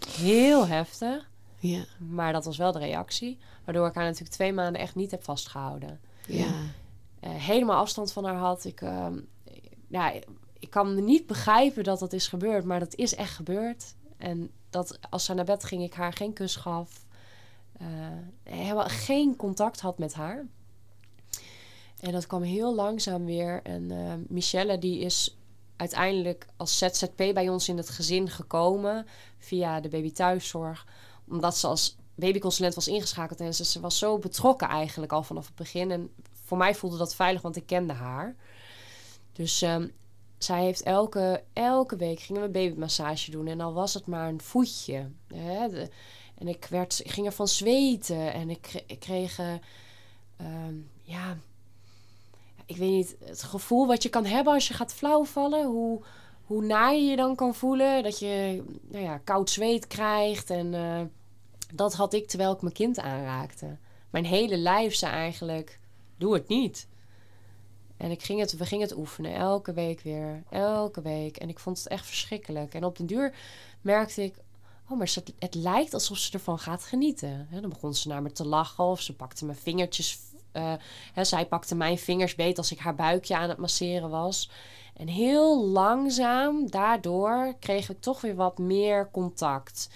Heel heftig, Ja, maar dat was wel de reactie. Waardoor ik haar natuurlijk twee maanden echt niet heb vastgehouden. ja. Eh, helemaal afstand van haar had. Ik, ehm, ja, ik kan niet begrijpen dat dat is gebeurd, maar dat is echt gebeurd. En dat als ze naar bed ging, ik haar geen kus gaf. Eh, helemaal geen contact had met haar. En dat kwam heel langzaam weer. En eh, Michelle, die is uiteindelijk als ZZP bij ons in het gezin gekomen via de baby thuiszorg. Omdat ze als babyconsulent was ingeschakeld en ze, was zo betrokken eigenlijk al vanaf het begin. En voor mij voelde dat veilig, want ik kende haar. Dus ehm, zij heeft elke, elke week gingen we babymassage doen. En al was het maar een voetje. Hè, de- en ik, werd, ik ging ervan zweten. En ik, ik kreeg, eh, ehm, ja, ik weet niet, het gevoel wat je kan hebben als je gaat flauwvallen. Hoe, hoe naar je je dan kan voelen. Dat je nou ja, koud zweet krijgt. En eh, dat had ik terwijl ik mijn kind aanraakte. Mijn hele lijf zei eigenlijk, doe het niet. En ik ging het, we gingen het oefenen, elke week weer, elke week. En ik vond het echt verschrikkelijk. En op den duur merkte ik, oh, maar ze, het lijkt alsof ze ervan gaat genieten. Hè, dan begon ze naar me te lachen of ze pakte mijn vingertjes. eh, hè, zij pakte mijn vingers beet als ik haar buikje aan het masseren was. En heel langzaam daardoor kreeg ik toch weer wat meer contact.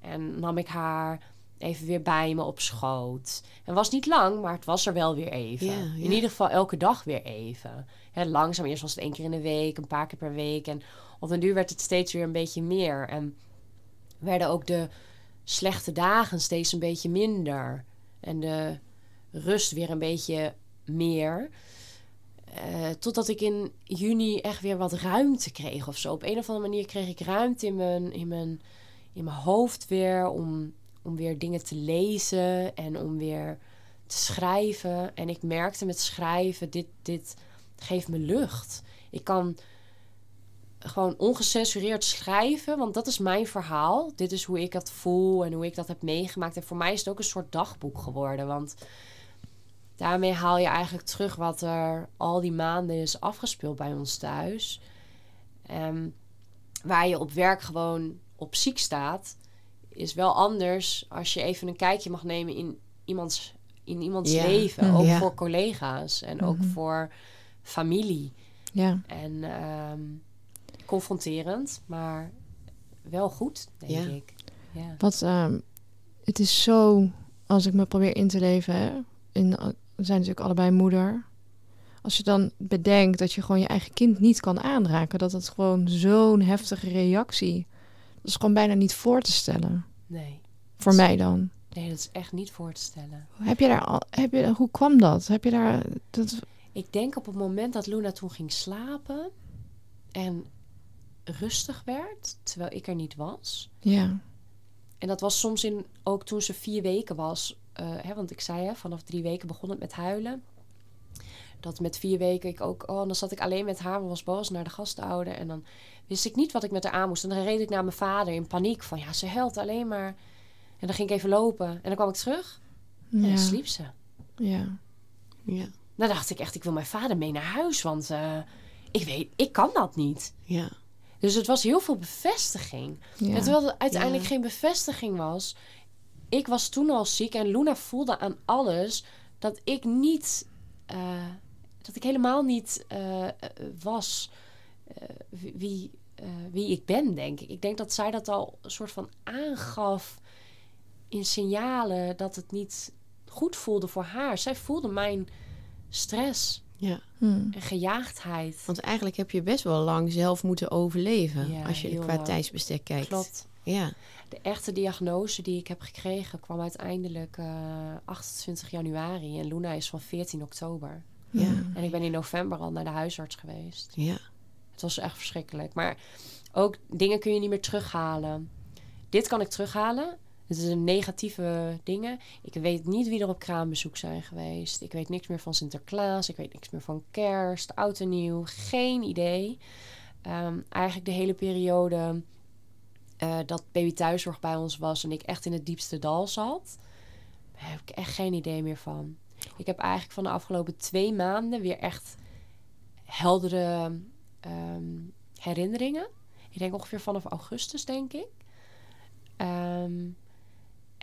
En nam ik haar even weer bij me op schoot. En was niet lang, maar het was er wel weer even. Ja, ja. In ieder geval elke dag weer even. Hè, langzaam, eerst was het één keer in de week, een paar keer per week. En op den duur werd het steeds weer een beetje meer. En werden ook de slechte dagen steeds een beetje minder. En de rust weer een beetje meer. Eh, totdat ik in juni echt weer wat ruimte kreeg of zo. Op een of andere manier kreeg ik ruimte in mijn, in mijn, in mijn hoofd weer om, om weer dingen te lezen en om weer te schrijven. En ik merkte met schrijven, dit, dit geeft me lucht. Ik kan gewoon ongecensureerd schrijven, want dat is mijn verhaal. Dit is hoe ik dat voel en hoe ik dat heb meegemaakt. En voor mij is het ook een soort dagboek geworden, want daarmee haal je eigenlijk terug wat er al die maanden is afgespeeld bij ons thuis. Um, waar je op werk gewoon op ziek staat, is wel anders als je even een kijkje mag nemen in iemands, in iemands leven. Mhm. Ook voor collega's en ook Mhm. voor familie. Ja. En ehm, confronterend, maar wel goed, denk Ja. ik. Ja. Wat, ehm, het is zo, als ik me probeer in te leven, hè, in, we zijn natuurlijk allebei moeder. Als je dan bedenkt dat je gewoon je eigen kind niet kan aanraken, dat het gewoon zo'n heftige reactie, dat is gewoon bijna niet voor te stellen. Nee. Voor mij dan. nee, dat is echt niet voor te stellen. Heb je daar al, heb je, hoe kwam dat? Heb je daar, dat, Ik denk op het moment dat Luna toen ging slapen en rustig werd, terwijl ik er niet was. ja, En dat was soms in, ook toen ze vier weken was. eh, hè, want ik zei, hè, vanaf drie weken begon het met huilen. Dat met vier weken ik ook... Oh, en dan zat ik alleen met haar, was boos naar de gastouder. En dan wist ik niet wat ik met haar aan moest. En dan reed ik naar mijn vader in paniek. Van ja, ze huilt alleen maar. En dan ging ik even lopen. En dan kwam ik terug. En ja, dan sliep ze. ja, Ja, Dan dacht ik echt, ik wil mijn vader mee naar huis. Want eh, ik weet, ik kan dat niet. ja, Dus het was heel veel bevestiging. ja. En terwijl er uiteindelijk Ja. geen bevestiging was. Ik was toen al ziek en Luna voelde aan alles dat ik niet, eh, dat ik helemaal niet eh, was eh, wie, eh, wie ik ben, denk ik. Ik denk dat zij dat al een soort van aangaf in signalen dat het niet goed voelde voor haar. Zij voelde mijn stress ja. Hm. en gejaagdheid. Want eigenlijk heb je best wel lang zelf moeten overleven. Ja, als je qua lang. tijdsbestek kijkt. Klopt. Ja, De echte diagnose die ik heb gekregen kwam uiteindelijk eh 28 januari en Luna is van 14 oktober. ja, En ik ben in november al naar de huisarts geweest. ja. Het was echt verschrikkelijk. Maar ook dingen kun je niet meer terughalen. Dit kan ik terughalen. Het is een negatieve dingen. Ik weet niet wie er op kraambezoek zijn geweest. Ik weet niks meer van Sinterklaas. Ik weet niks meer van kerst, oud en nieuw. Geen idee. Ehm, eigenlijk de hele periode eh, dat baby thuiszorg bij ons was en ik echt in het diepste dal zat, daar heb ik echt geen idee meer van. Ik heb eigenlijk van de afgelopen twee maanden weer echt heldere ehm, herinneringen. Ik denk ongeveer vanaf augustus, denk ik. Ehm,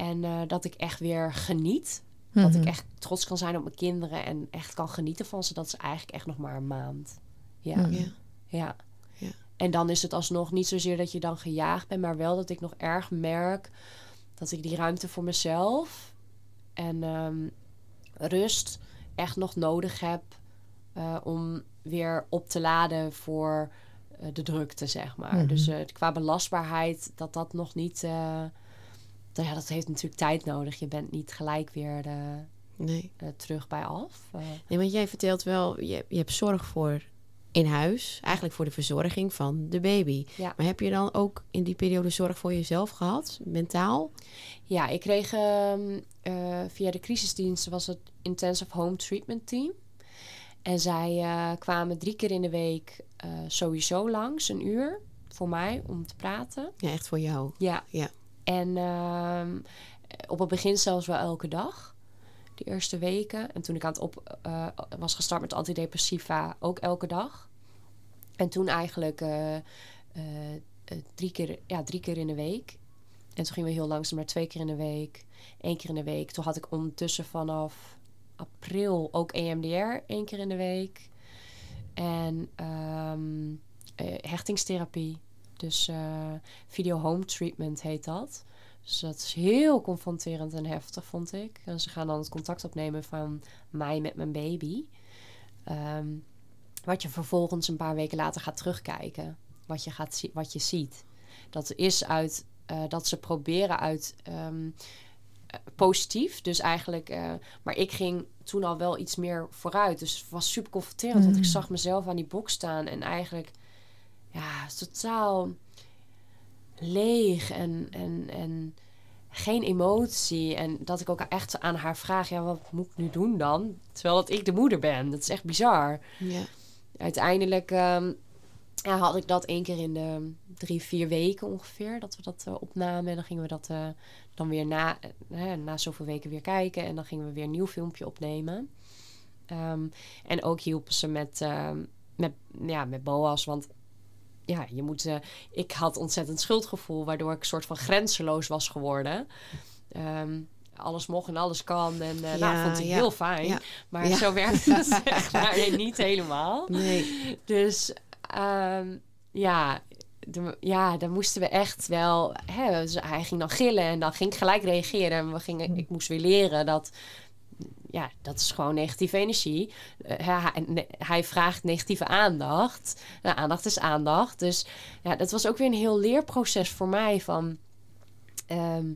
en eh, dat ik echt weer geniet. Dat ik Mhm. echt trots kan zijn op mijn kinderen en echt kan genieten van ze. Dat is eigenlijk echt nog maar een maand. Ja, Mhm. ja. ja. Ja. En dan is het alsnog niet zozeer dat je dan gejaagd bent, maar wel dat ik nog erg merk dat ik die ruimte voor mezelf en ehm, rust echt nog nodig heb eh, om weer op te laden voor eh, de drukte, zeg maar. Mhm. Dus eh, qua belastbaarheid, dat dat nog niet. Nou ja, dat heeft natuurlijk tijd nodig. Je bent niet gelijk weer Nee. eh, terug bij af. Eh, nee, want jij vertelt wel, je, je hebt zorg voor in huis. Eigenlijk voor de verzorging van de baby. Ja. Maar heb je dan ook in die periode zorg voor jezelf gehad? Mentaal? Ja, ik kreeg ehm, eh, via de crisisdienst was het Intensive Home Treatment Team. En zij kwamen drie keer in de week sowieso langs, een uur, voor mij om te praten. Ja, echt voor jou. Ja. Ja. En ehm, op het begin zelfs wel elke dag, de eerste weken. En toen ik aan het op eh, was gestart met antidepressiva, ook elke dag. En toen eigenlijk eh, eh, drie, keer, ja, drie keer in de week. En toen gingen we heel langzaam maar twee keer in de week, één keer in de week. Toen had ik ondertussen vanaf april ook EMDR één keer in de week. En ehm, eh, hechtingstherapie. Dus eh, video home treatment heet dat. Dus dat is heel confronterend en heftig, vond ik. En ze gaan dan het contact opnemen van mij met mijn baby. Ehm, wat je vervolgens een paar weken later gaat terugkijken. Wat je, gaat wat je ziet. Dat is uit eh, dat ze proberen uit ehm, eh, positief. Dus eigenlijk, maar ik ging toen al wel iets meer vooruit. Dus het was super confronterend. Want ik Mm. zag mezelf aan die box staan en eigenlijk, ja, totaal leeg en, en, en geen emotie. En dat ik ook echt aan haar vraag, ja, wat moet ik nu doen dan? Terwijl dat ik de moeder ben. Dat is echt bizar. Ja. uiteindelijk ehm, ja, had ik dat één keer in de drie, vier weken ongeveer. Dat we dat eh, opnamen. En dan gingen we dat eh, dan weer na, eh, na zoveel weken weer kijken. En dan gingen we weer een nieuw filmpje opnemen. Ehm, en ook hielpen ze met, ehm, met, ja, met Boas. Want ja, je moet, eh, ik had ontzettend schuldgevoel, waardoor ik een soort van grenzeloos was geworden. Ehm, alles mocht en alles kan. En eh nou, vond ik ja, heel fijn. ja. Maar zo werkt het [laughs] zeg maar niet helemaal. Nee. Dus ehm, ja, de, ja, dan moesten we echt wel. Hè, dus hij ging dan gillen en dan ging ik gelijk reageren. En we gingen, ik moest weer leren dat. Ja, dat is gewoon negatieve energie. Eh, hij, ne- hij vraagt negatieve aandacht. Nou, aandacht is aandacht. Dus ja, dat was ook weer een heel leerproces voor mij van. ehm,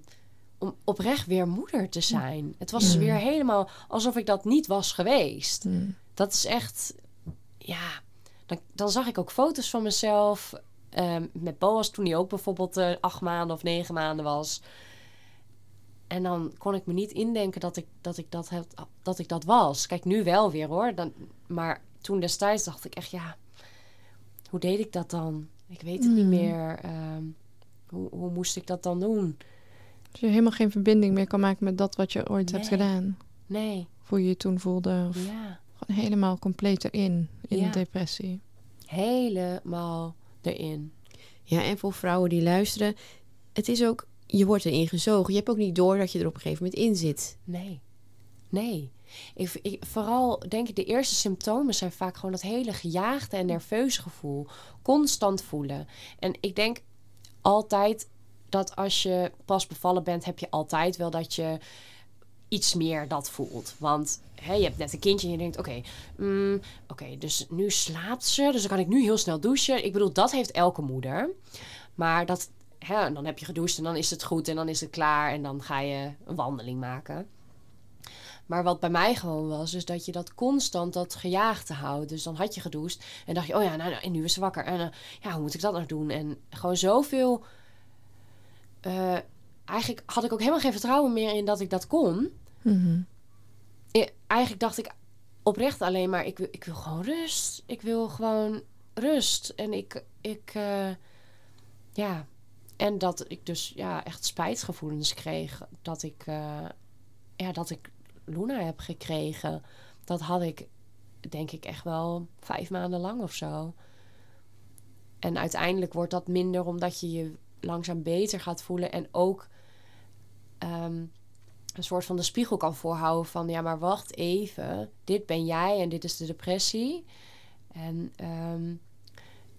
om oprecht weer moeder te zijn. Het was Ja. weer helemaal alsof ik dat niet was geweest. Dat is echt, ja. Dan, dan zag ik ook foto's van mezelf ehm, met Boas toen hij ook bijvoorbeeld eh, acht maanden of negen maanden was. En dan kon ik me niet indenken dat ik dat, ik dat, heb, dat, ik dat was. Kijk, nu wel weer hoor. Dan, maar toen destijds dacht ik echt, ja, hoe deed ik dat dan? Ik weet het niet Mm. meer. Ehm, hoe, hoe moest ik dat dan doen? Als je helemaal geen verbinding meer kan maken met dat wat je ooit hebt gedaan. Nee, Hoe je je toen voelde. Of ja, gewoon helemaal compleet erin. In Ja. de depressie. helemaal erin. Ja, en voor vrouwen die luisteren, het is ook, je wordt erin gezogen. Je hebt ook niet door dat je er op een gegeven moment in zit. Nee. Nee. Ik, ik, vooral denk ik, de eerste symptomen zijn vaak gewoon dat hele gejaagde en nerveuze gevoel. Constant voelen. En ik denk altijd dat als je pas bevallen bent, heb je altijd wel dat je iets meer dat voelt. Want hè, je hebt net een kindje en je denkt, oké, mm, oké, dus nu slaapt ze, dus dan kan ik nu heel snel douchen. Ik bedoel, dat heeft elke moeder. Maar dat, hè, en dan heb je gedoucht en dan is het goed en dan is het klaar en dan ga je een wandeling maken. Maar wat bij mij gewoon was, is dat je dat constant dat gejaagde houdt. Dus dan had je gedoucht en dacht je, oh ja, nou, nou en nu is ze wakker. En eh, ja, hoe moet ik dat nou doen? En gewoon zoveel... eh, eigenlijk had ik ook helemaal geen vertrouwen meer in dat ik dat kon. Mhm. I- eigenlijk dacht ik oprecht alleen maar, ik wil, ik wil gewoon rust. Ik wil gewoon rust. En ik, ik eh, ja, en dat ik dus ja, echt spijtgevoelens kreeg dat ik, eh, ja, dat ik Luna heb gekregen. Dat had ik, denk ik, echt wel vijf maanden lang of zo. En uiteindelijk wordt dat minder omdat je je langzaam beter gaat voelen en ook ehm, een soort van de spiegel kan voorhouden van ja, maar wacht even, dit ben jij en dit is de depressie. En ehm,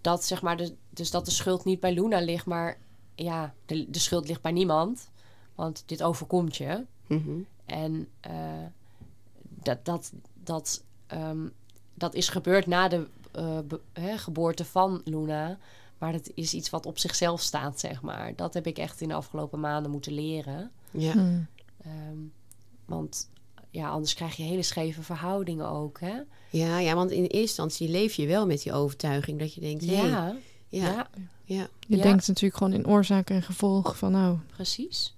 dat zeg maar, de, dus dat de schuld niet bij Luna ligt, maar ja, de, de schuld ligt bij niemand. Want dit overkomt je. Mhm. En eh, dat, dat, dat, ehm, dat is gebeurd na de eh, be- hè, geboorte van Luna. Maar dat is iets wat op zichzelf staat, zeg maar. Dat heb ik echt in de afgelopen maanden moeten leren. Ja. Mm. Ehm, want ja, anders krijg je hele scheve verhoudingen ook, hè? Ja, ja, want in eerste instantie leef je wel met die overtuiging dat je denkt, Ja, ja, ja, ja, Je Ja. denkt natuurlijk gewoon in oorzaak en gevolg van nou, precies.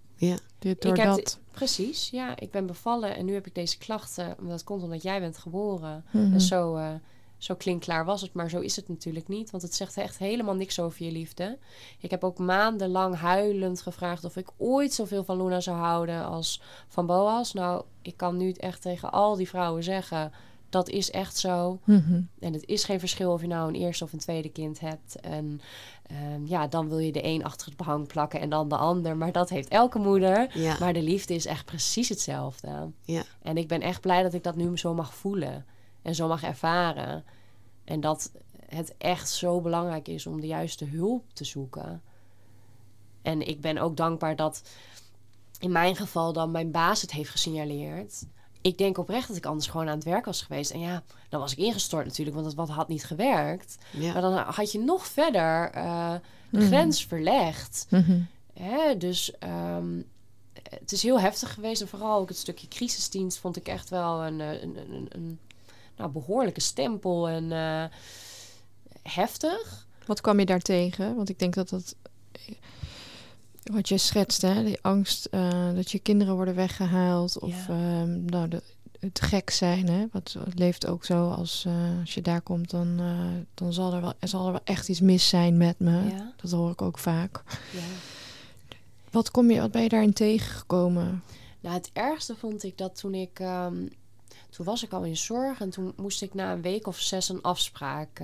dit door Ik heb dat. Precies, ja. Ik ben bevallen en nu heb ik deze klachten. Maar dat komt omdat jij bent geboren. Mhm. En zo, eh zo klinkklaar was het, maar zo is het natuurlijk niet. Want het zegt echt helemaal niks over je liefde. Ik heb ook maandenlang huilend gevraagd of ik ooit zoveel van Luna zou houden als van Boas. Nou, ik kan nu echt tegen al die vrouwen zeggen, dat is echt zo. Mhm. En het is geen verschil of je nou een eerste of een tweede kind hebt. En ehm, ja, dan wil je de een achter het behang plakken en dan de ander. Maar dat heeft elke moeder. ja, Maar de liefde is echt precies hetzelfde. ja. En ik ben echt blij dat ik dat nu zo mag voelen. En zo mag ervaren. En dat het echt zo belangrijk is om de juiste hulp te zoeken. En ik ben ook dankbaar dat in mijn geval dan mijn baas het heeft gesignaleerd. Ik denk oprecht dat ik anders gewoon aan het werk was geweest. En ja, dan was ik ingestort natuurlijk, want het wat had niet gewerkt. ja. Maar dan had je nog verder eh, de Mhm. grens verlegd. Mhm. Hè, dus ehm, het is heel heftig geweest. En vooral ook het stukje crisisdienst vond ik echt wel een, eh, een, een, een, een nou, behoorlijke stempel. En eh, heftig. Wat kwam je daar tegen? Want ik denk dat dat. Wat je schetst, hè? Die angst eh, dat je kinderen worden weggehaald. Of Ja. ehm, nou, de, het gek zijn. Hè? Wat het leeft ook zo als, eh, als je daar komt, dan, eh, dan zal, er wel, er zal er wel echt iets mis zijn met me. Ja. Dat hoor ik ook vaak. Ja. Wat, kom je, wat ben je daarin tegengekomen? Nou, het ergste vond ik dat toen ik... ehm, toen was ik al in zorg en toen moest ik na een week of zes een afspraak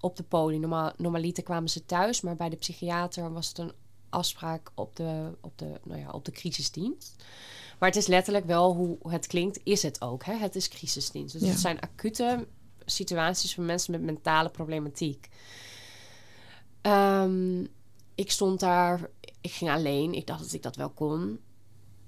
op de poli. Normaal, normaliter kwamen ze thuis, maar bij de psychiater was het een afspraak op de, op de, nou ja, op de crisisdienst. Maar het is letterlijk wel hoe het klinkt, is het ook. Hè? Het is crisisdienst. Dus Ja. het zijn acute situaties voor mensen met mentale problematiek. Ehm, ik stond daar, ik ging alleen. Ik dacht dat ik dat wel kon.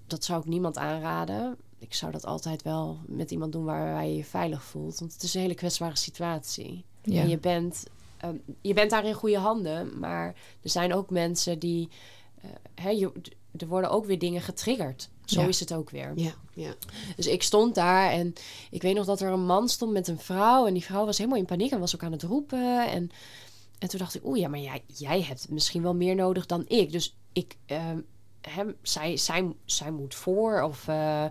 Dat zou ik niemand aanraden. Ik zou dat altijd wel met iemand doen waar je je veilig voelt. Want het is een hele kwetsbare situatie. Ja. En je bent, ehm, je bent daar in goede handen. Maar er zijn ook mensen die... hè, je, er worden ook weer dingen getriggerd. Zo Ja. is het ook weer. Ja, ja. Dus ik stond daar en ik weet nog dat er een man stond met een vrouw. En die vrouw was helemaal in paniek en was ook aan het roepen. En, en toen dacht ik, oeh ja, maar jij, jij hebt misschien wel meer nodig dan ik. Dus ik, ehm, hem, zij, zij, zij moet voor of... eh,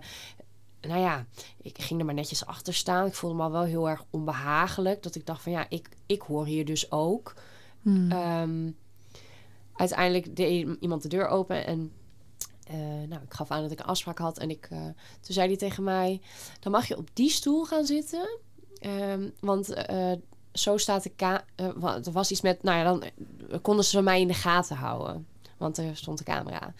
nou ja, ik ging er maar netjes achter staan. Ik voelde me al wel heel erg onbehagelijk. Dat ik dacht van ja, ik, ik hoor hier dus ook. Hmm. Ehm, uiteindelijk deed iemand de deur open en eh, nou, ik gaf aan dat ik een afspraak had. En ik, eh, toen zei hij tegen mij, dan mag je op die stoel gaan zitten. Ehm, want eh, zo staat de ka er was iets met, nou ja, dan konden ze mij in de gaten houden. Want er stond de camera.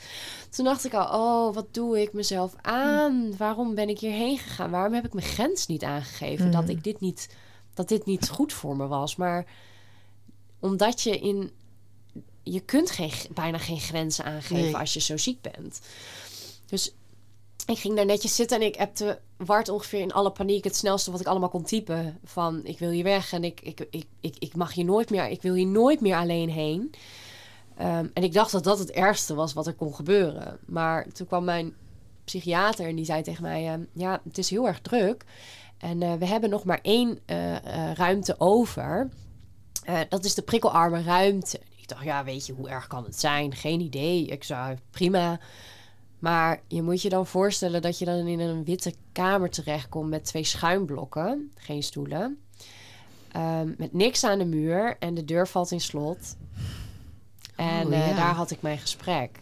Toen dacht ik al, oh, wat doe ik mezelf aan? Waarom ben ik hierheen gegaan? Waarom heb ik mijn grens niet aangegeven? Mm. Dat ik dit niet, dat dit niet goed voor me was. Maar omdat je in, je kunt geen, bijna geen grenzen aangeven Nee. als je zo ziek bent. Dus ik ging daar netjes zitten en ik appte Wart ongeveer in alle paniek het snelste wat ik allemaal kon typen. Van ik wil hier weg en ik, ik, ik, ik, ik mag hier nooit meer, ik wil hier nooit meer alleen heen. Ehm, en ik dacht dat dat het ergste was wat er kon gebeuren. Maar toen kwam mijn psychiater en die zei tegen mij: ehm, Ja, het is heel erg druk. En eh, we hebben nog maar één eh, eh, ruimte over. Dat is de prikkelarme ruimte. Ik dacht, ja, weet je, hoe erg kan het zijn? Geen idee. Ik zou, prima. Maar je moet je dan voorstellen dat je dan in een witte kamer terechtkomt met twee schuimblokken, geen stoelen. Ehm, met niks aan de muur en de deur valt in slot. En Oh, eh, ja. daar had ik mijn gesprek.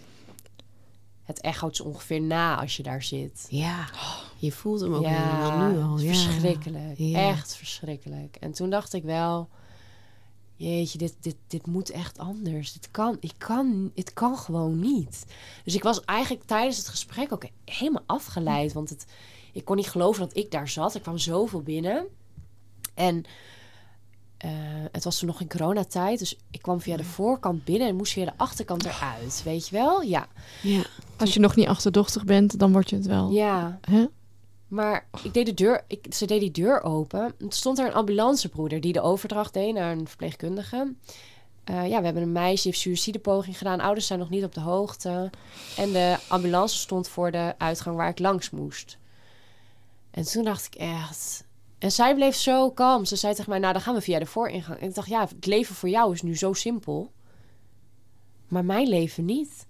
Het echoot ongeveer na als je daar zit. Ja, je voelt hem ook helemaal nu al. Ja. verschrikkelijk. Ja. Echt verschrikkelijk. En toen dacht ik wel... Jeetje, dit, dit, dit moet echt anders. Dit kan, ik kan, het kan gewoon niet. Dus ik was eigenlijk tijdens het gesprek ook helemaal afgeleid. Want het, ik kon niet geloven dat ik daar zat. Er kwam zoveel binnen. En eh, het was toen nog in coronatijd. Dus ik kwam via de voorkant binnen en moest via de achterkant eruit. Weet je wel? Ja. Ja. Als je nog niet achterdochtig bent, dan word je het wel. Ja. Hè? Maar ik deed de deur, ik, ze deed die deur open. En toen stond er een ambulancebroeder die de overdracht deed naar een verpleegkundige. Eh, ja, we hebben een meisje, die heeft suïcidepoging gedaan. Ouders zijn nog niet op de hoogte. En de ambulance stond voor de uitgang waar ik langs moest. En toen dacht ik echt... En zij bleef zo kalm. Ze zei tegen mij, nou dan gaan we via de vooringang. En ik dacht, ja, het leven voor jou is nu zo simpel. Maar mijn leven niet.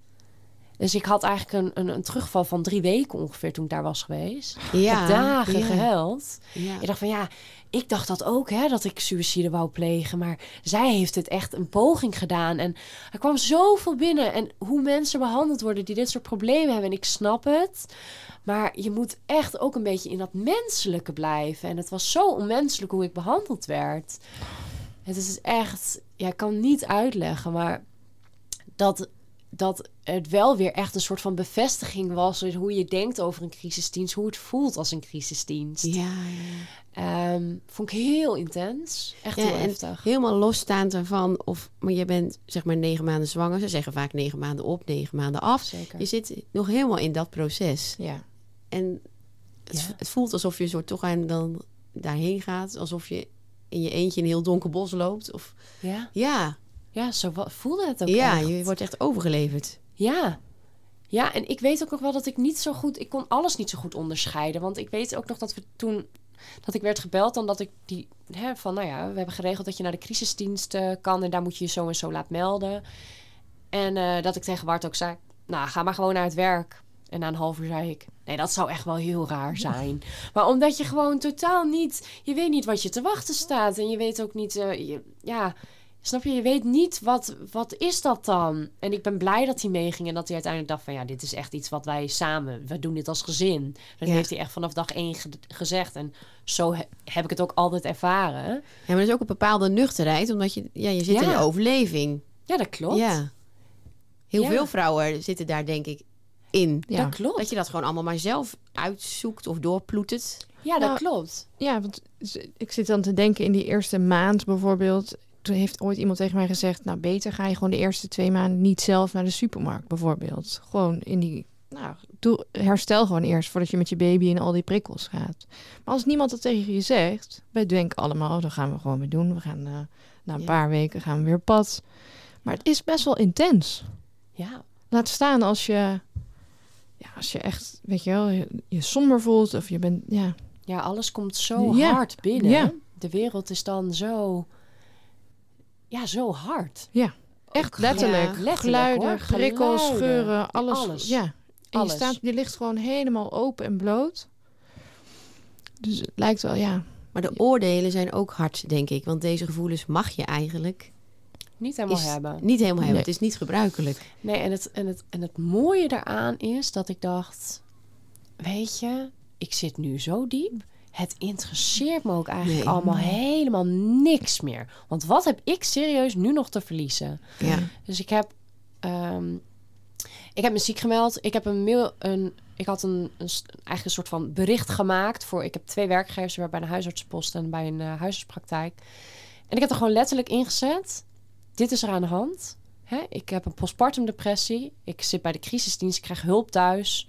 Dus ik had eigenlijk een, een, een terugval van drie weken ongeveer toen ik daar was geweest. Ik Ja, heb dagen ja. gehuild. Ja. Ik dacht van ja, ik dacht dat ook, hè, dat ik suïcide wou plegen. Maar zij heeft het echt een poging gedaan. En er kwam zoveel binnen. En hoe mensen behandeld worden die dit soort problemen hebben. En ik snap het. Maar je moet echt ook een beetje in dat menselijke blijven. En het was zo onmenselijk hoe ik behandeld werd. Het is echt, ja, ik kan niet uitleggen, maar dat, dat het wel weer echt een soort van bevestiging was hoe je denkt over een crisisdienst, hoe het voelt als een crisisdienst. Ja, ja. Ehm, vond ik heel intens. Echt Ja, heel heftig. Helemaal losstaand ervan. Of, maar je bent zeg maar negen maanden zwanger. Ze zeggen vaak negen maanden op, negen maanden af. Zeker. Je zit nog helemaal in dat proces. Ja. En het, Ja. het voelt alsof je soort toch aan dan daarheen gaat. Alsof je in je eentje in een heel donker bos loopt. Of Ja, ja, ja zo voelde het ook ja echt. je wordt echt overgeleverd. Ja. Ja, en ik weet ook nog wel dat ik niet zo goed... Ik kon alles niet zo goed onderscheiden. Want ik weet ook nog dat we toen... Dat ik werd gebeld dan dat ik die... Hè, van, nou ja, we hebben geregeld dat je naar de crisisdienst eh, kan... en daar moet je je zo en zo laten melden. En eh, dat ik tegen Bart ook zei... Nou, ga maar gewoon naar het werk. En na een half uur zei ik, nee, dat zou echt wel heel raar zijn. Maar omdat je gewoon totaal niet, je weet niet wat je te wachten staat. En je weet ook niet, eh, je, ja, snap je, je weet niet wat, wat is dat dan? En ik ben blij dat hij meeging en dat hij uiteindelijk dacht van, ja, dit is echt iets wat wij samen, we doen dit als gezin. Dat Ja. heeft hij echt vanaf dag één ge- gezegd. En zo he- heb ik het ook altijd ervaren. Ja, maar er is ook een bepaalde nuchterheid, omdat je, ja, je zit Ja. in de overleving. Ja, dat klopt. Ja. Heel Ja. veel vrouwen zitten daar denk ik in. Ja. Dat klopt. Dat je dat gewoon allemaal maar zelf uitzoekt of doorploetert. Ja, dat Nou, klopt. Ja, want ik zit dan te denken in die eerste maand bijvoorbeeld. Toen heeft ooit iemand tegen mij gezegd: Nou, beter ga je gewoon de eerste twee maanden niet zelf naar de supermarkt, bijvoorbeeld. Gewoon in die. Nou, doe, herstel gewoon eerst voordat je met je baby in al die prikkels gaat. Maar als niemand dat tegen je zegt, wij denken allemaal: oh, dat gaan we gewoon weer doen. We gaan eh, na een Ja. paar weken gaan we weer pad. Maar het is best wel intens. Ja, Laat staan als je, ja, als je echt, weet je wel, je, je somber voelt of je bent, ja, ja alles komt zo Ja. hard binnen. Ja. De wereld is dan zo, ja, zo hard. Echt Ook- letterlijk. Ja, letterlijk, Geluiden, hoor. prikkels, Geluiden. geuren, alles. Alles. Ja. En Alles. Je, staat, je ligt gewoon helemaal open en bloot. Dus het lijkt wel, ja. Maar de oordelen zijn ook hard, denk ik. Want deze gevoelens mag je eigenlijk Niet helemaal hebben. niet helemaal hebben. Nee. Het is niet gebruikelijk. Nee, en het, en, het, en het mooie daaraan is dat ik dacht... Weet je, ik zit nu zo diep. Het interesseert me ook eigenlijk Nee. allemaal helemaal niks meer. Want wat heb ik serieus nu nog te verliezen? Ja. Dus ik heb, ehm, ik heb me ziek gemeld. Ik heb een mail, een, ik had een, een, eigenlijk een soort van bericht gemaakt voor. Ik heb twee werkgevers bij een huisartsenpost en bij een eh, huisartspraktijk. En ik heb er gewoon letterlijk ingezet. Dit is er aan de hand. Hè? Ik heb een postpartum depressie. Ik zit bij de crisisdienst. Ik krijg hulp thuis.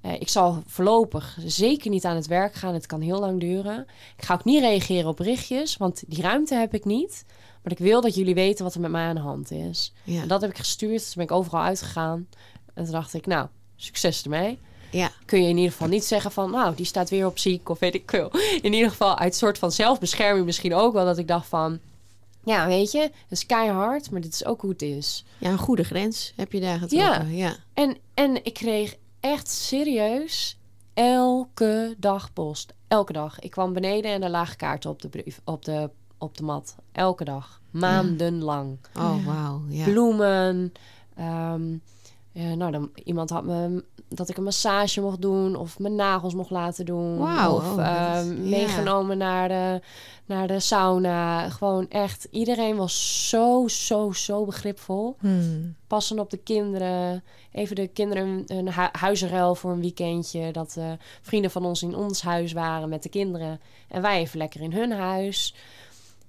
Eh, ik zal voorlopig zeker niet aan het werk gaan. Het kan heel lang duren. Ik ga ook niet reageren op berichtjes, want die ruimte heb ik niet. Maar ik wil dat jullie weten wat er met mij aan de hand is. Ja. En dat heb ik gestuurd. Dus ben ik overal uitgegaan. En toen dacht ik, nou, succes ermee. ja. Kun je in ieder geval niet zeggen van, nou, die staat weer op ziek of weet ik veel. In ieder geval uit soort van zelfbescherming misschien ook wel. Dat ik dacht van, ja, weet je, het is keihard, maar dit is ook hoe het is. ja, een goede grens heb je daar getrokken. Ja. En, en ik kreeg echt serieus elke dag post. Elke dag. Ik kwam beneden en er lagen kaarten op de, brief, op de, op de mat. Elke dag. Maandenlang. Oh, wauw. Ja. bloemen. ehm, ja, nou, dan, iemand had me dat ik een massage mocht doen of mijn nagels mocht laten doen. Wauw, of oh, ehm, is- meegenomen naar de, naar de sauna. Gewoon echt, iedereen was zo, zo, zo begripvol. Hmm. Passen op de kinderen. Even de kinderen een, hu- huizenruil voor een weekendje. Dat eh, vrienden van ons in ons huis waren met de kinderen. En wij even lekker in hun huis.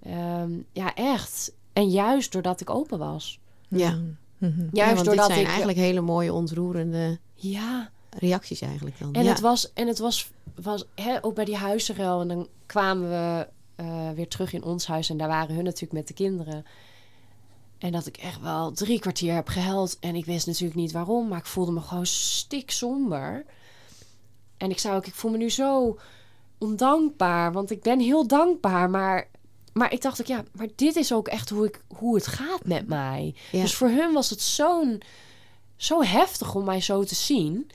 Ehm, ja, echt. En juist doordat ik open was. Ja. Hmm. Mhm. Ja, Juist want doordat dit zijn ik... eigenlijk hele mooie, ontroerende Ja, reacties eigenlijk dan. en ja. het was, en het was, was hè, ook bij die huizenruil. En dan kwamen we eh, weer terug in ons huis. En daar waren hun natuurlijk met de kinderen. En dat ik echt wel drie kwartier heb gehuild. En ik wist natuurlijk niet waarom. Maar ik voelde me gewoon stikzomber. En ik zei ook, ik voel me nu zo ondankbaar. Want ik ben heel dankbaar. Maar, maar ik dacht ook, ja, maar dit is ook echt hoe, ik, hoe het gaat met mij. Ja. Dus voor hun was het zo'n zo heftig om mij zo te zien.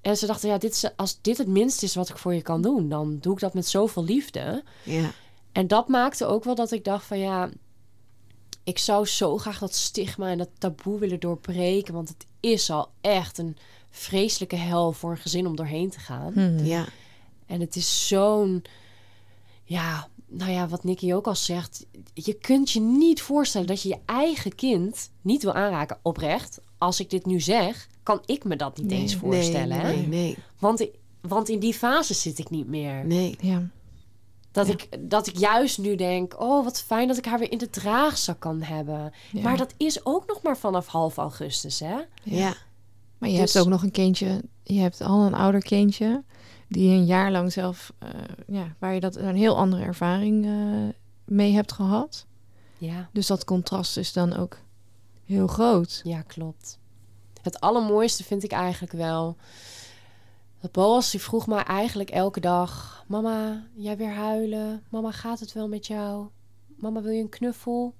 En ze dachten, ja, dit is, als dit het minste is wat ik voor je kan doen, dan doe ik dat met zoveel liefde. ja. En dat maakte ook wel dat ik dacht van ja, ik zou zo graag dat stigma en dat taboe willen doorbreken. Want het is al echt een vreselijke hel voor een gezin om doorheen te gaan. Hmm. ja. En het is zo'n, ja, nou ja, wat Nicky ook al zegt. Je kunt je niet voorstellen dat je je eigen kind niet wil aanraken. Oprecht, als ik dit nu zeg, kan ik me dat niet Nee, eens voorstellen. Nee, hè? nee, nee, Want, want in die fase zit ik niet meer. nee. Ja. Dat, Ja. ik, dat ik juist nu denk, oh wat fijn dat ik haar weer in de draagzak kan hebben. Ja. Maar dat is ook nog maar vanaf half augustus, hè? Ja. Maar je Dus- hebt ook nog een kindje, je hebt al een ouder kindje, die een jaar lang zelf, eh, ja, waar je dat een heel andere ervaring eh, mee hebt gehad. Ja, Dus dat contrast is dan ook heel groot. ja, klopt. Het allermooiste vind ik eigenlijk wel... Dat Boas, die vroeg me eigenlijk elke dag... Mama, jij weer huilen? Mama, gaat het wel met jou? Mama, wil je een knuffel?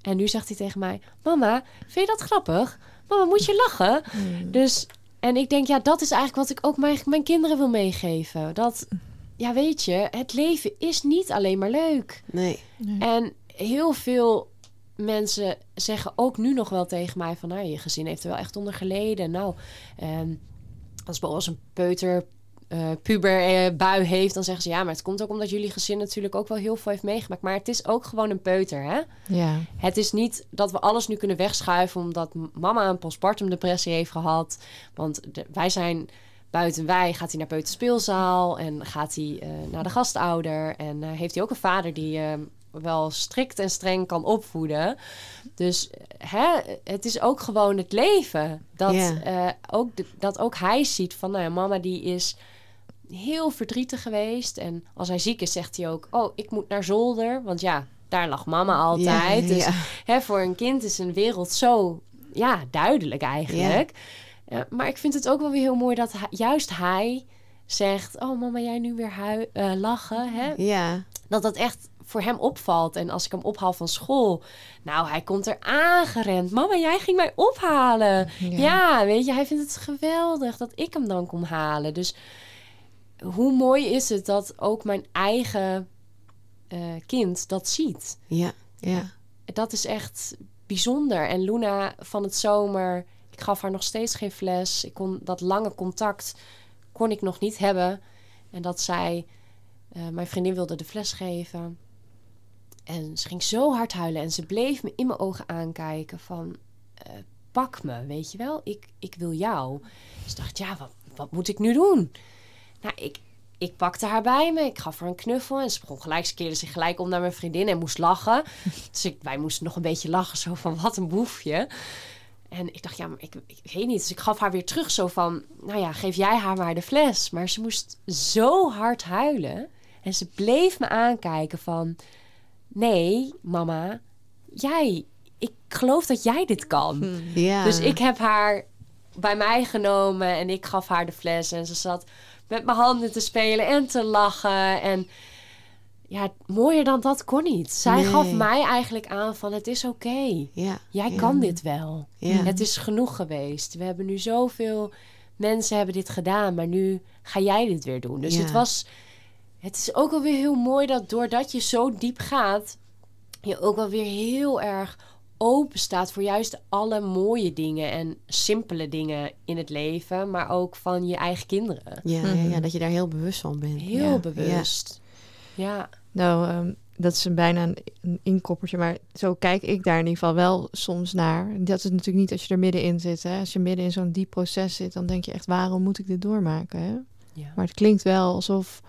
En nu zegt hij tegen mij... Mama, vind je dat grappig? Mama, moet je lachen? [laughs] Hmm. Dus, En ik denk, ja, dat is eigenlijk wat ik ook mijn, mijn kinderen wil meegeven. Dat, ja, weet je, het leven is niet alleen maar leuk. Nee. En heel veel mensen zeggen ook nu nog wel tegen mij van... nou, je gezin heeft er wel echt onder geleden. Nou, ehm, als bijvoorbeeld een peuter eh, puber eh, bui heeft... dan zeggen ze ja, maar het komt ook omdat jullie gezin natuurlijk ook wel heel veel heeft meegemaakt. Maar het is ook gewoon een peuter, hè? Ja. Het is niet dat we alles nu kunnen wegschuiven... omdat mama een postpartum depressie heeft gehad. Want de- wij zijn buiten wij, gaat hij naar peuterspeelzaal... en gaat hij eh, naar de gastouder. En heeft hij ook een vader die... wel strikt en streng kan opvoeden. Dus hè, het is ook gewoon het leven. Dat, ook de- dat ook hij ziet van, nou ja, mama die is heel verdrietig geweest. En als hij ziek is, zegt hij ook, oh, ik moet naar zolder. Want ja, daar lag mama altijd. Ja, dus ja. hè, voor een kind is een wereld zo ja, duidelijk eigenlijk. Ja, maar ik vind het ook wel weer heel mooi dat hij- juist hij zegt... oh mama, jij nu weer hui- eh, lachen, hè? Ja. dat dat echt voor hem opvalt. En als ik hem ophaal van school, nou, hij komt er aangerend. Mama, jij ging mij ophalen. Ja. Ja. weet je, hij vindt het geweldig dat ik hem dan kom halen. Dus hoe mooi is het dat ook mijn eigen eh, kind dat ziet? Ja. Ja. Dat is echt bijzonder. En Luna van het zomer, ik gaf haar nog steeds geen fles. Ik kon dat lange contact kon ik nog niet hebben. En dat zij, eh, mijn vriendin wilde de fles geven. En ze ging zo hard huilen en ze bleef me in mijn ogen aankijken van... eh, pak me, weet je wel, ik, ik wil jou. Dus ik dacht, ja, wat, wat moet ik nu doen? Nou, ik, ik pakte haar bij me, ik gaf haar een knuffel... en ze begon gelijk, ze keerde zich gelijk om naar mijn vriendin en moest lachen. [laughs] Dus ik, wij moesten nog een beetje lachen, zo van, wat een boefje. En ik dacht, ja, maar ik, ik weet niet. Dus ik gaf haar weer terug zo van, nou ja, geef jij haar maar de fles. Maar ze moest zo hard huilen. En ze bleef me aankijken van, nee, mama, jij, ik geloof dat jij dit kan. Ja. Dus ik heb haar bij mij genomen en ik gaf haar de fles. En ze zat met mijn handen te spelen en te lachen. En ja, mooier dan dat kon niet. Zij Nee. gaf mij eigenlijk aan van, het is oké. Ja. Jij ja. kan dit wel. Ja. Het is genoeg geweest. We hebben nu zoveel mensen hebben dit gedaan, maar nu ga jij dit weer doen. Dus het was. Het is ook alweer heel mooi dat doordat je zo diep gaat, je ook wel weer heel erg open staat voor juist alle mooie dingen en simpele dingen in het leven, maar ook van je eigen kinderen. Ja, ja, Mhm. ja, dat je daar heel bewust van bent. Heel Ja. bewust. Ja. Nou, ehm, dat is een bijna een, een inkoppertje, maar zo kijk ik daar in ieder geval wel soms naar. Dat is natuurlijk niet als je er middenin zit. Hè? Als je midden in zo'n diep proces zit, dan denk je echt, waarom moet ik dit doormaken? Hè? ja. Maar het klinkt wel alsof,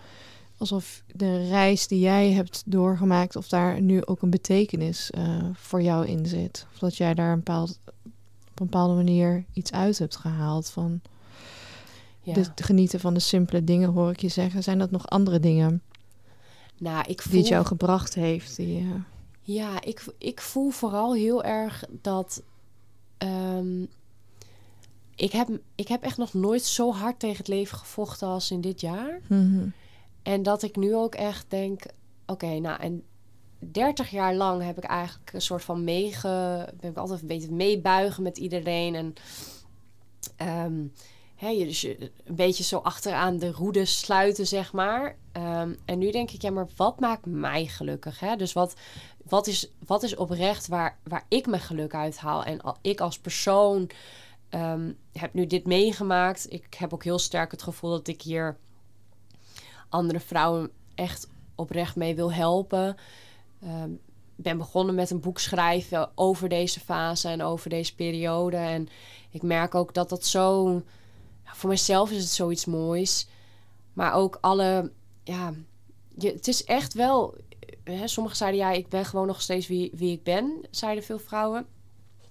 alsof de reis die jij hebt doorgemaakt, of daar nu ook een betekenis eh, voor jou in zit. Of dat jij daar een bepaald, op een bepaalde manier iets uit hebt gehaald van ja. het genieten van de simpele dingen, hoor ik je zeggen. Zijn dat nog andere dingen nou, ik voel die het jou gebracht heeft? Die, eh, Ja, ik, ik voel vooral heel erg dat. ehm, ik, heb, ik heb echt nog nooit zo hard tegen het leven gevochten als in dit jaar. mhm. En dat ik nu ook echt denk: oké, nou, en 30 jaar lang heb ik eigenlijk een soort van meege. ben ik altijd een beetje meebuigen met iedereen. En ehm, hè, dus je een beetje zo achteraan de roede sluiten, zeg maar. Ehm, en nu denk ik, ja, maar wat maakt mij gelukkig? Hè? Dus wat, wat, is, wat is oprecht waar, waar ik mijn geluk uit haal? En al, ik als persoon ehm, heb nu dit meegemaakt. Ik heb ook heel sterk het gevoel dat ik hier andere vrouwen echt oprecht mee wil helpen. Ehm, ben begonnen met een boek schrijven over deze fase en over deze periode. En ik merk ook dat dat zo... Voor mezelf is het zoiets moois. Maar ook alle... Ja, je, het is echt wel... Hè, sommigen zeiden, ja, ik ben gewoon nog steeds wie, wie ik ben, zeiden veel vrouwen.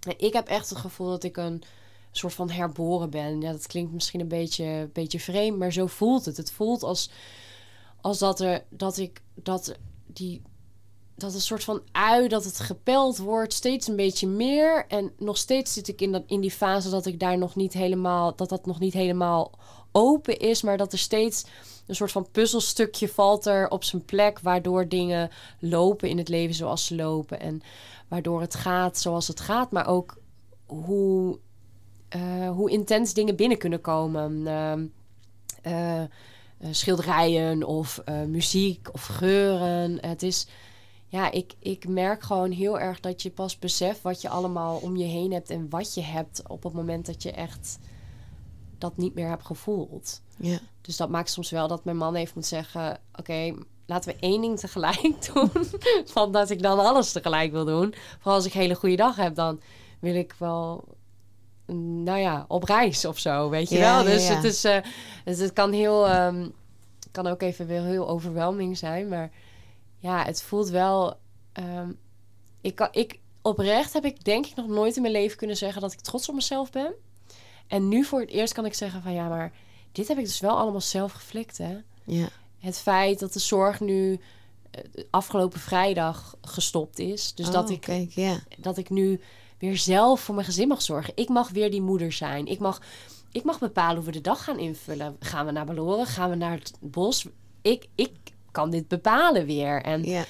En ik heb echt het gevoel dat ik een soort van herboren ben. Ja, dat klinkt misschien een beetje, beetje vreemd, maar zo voelt het. Het voelt als, als dat, er, dat ik dat die dat een soort van ui dat het gepeld wordt, steeds een beetje meer. En nog steeds zit ik in, dat, in die fase dat ik daar nog niet helemaal, dat dat nog niet helemaal open is, maar dat er steeds een soort van puzzelstukje valt er op zijn plek, waardoor dingen lopen in het leven zoals ze lopen en waardoor het gaat zoals het gaat, maar ook hoe eh, hoe intens dingen binnen kunnen komen. Ehm, eh, schilderijen of eh, muziek of geuren. Het is, ja, ik, ik merk gewoon heel erg dat je pas beseft wat je allemaal om je heen hebt en wat je hebt op het moment dat je echt dat niet meer hebt gevoeld. Ja. Dus dat maakt soms wel dat mijn man even moet zeggen: Oké, laten we één ding tegelijk [laughs] doen. Van dat ik dan alles tegelijk wil doen. Vooral als ik een hele goede dag heb, dan wil ik wel, nou ja, op reis of zo, weet je Ja, wel. Dus, ja. Het, is, dus het kan heel, ehm, kan ook even wel heel overwhelming zijn. Maar ja, het voelt wel. ehm, ik, kan, ik, oprecht heb ik denk ik nog nooit in mijn leven kunnen zeggen dat ik trots op mezelf ben. En nu voor het eerst kan ik zeggen van ja, maar dit heb ik dus wel allemaal zelf geflikt, hè. Ja. Het feit dat de zorg nu eh, afgelopen vrijdag gestopt is. Dus dat, Oh, ik, Kijk, ja. dat ik nu weer zelf voor mijn gezin mag zorgen. Ik mag weer die moeder zijn. Ik mag, ik mag bepalen hoe we de dag gaan invullen. Gaan we naar Baloren? Gaan we naar het bos? Ik, ik kan dit bepalen weer. En Ja.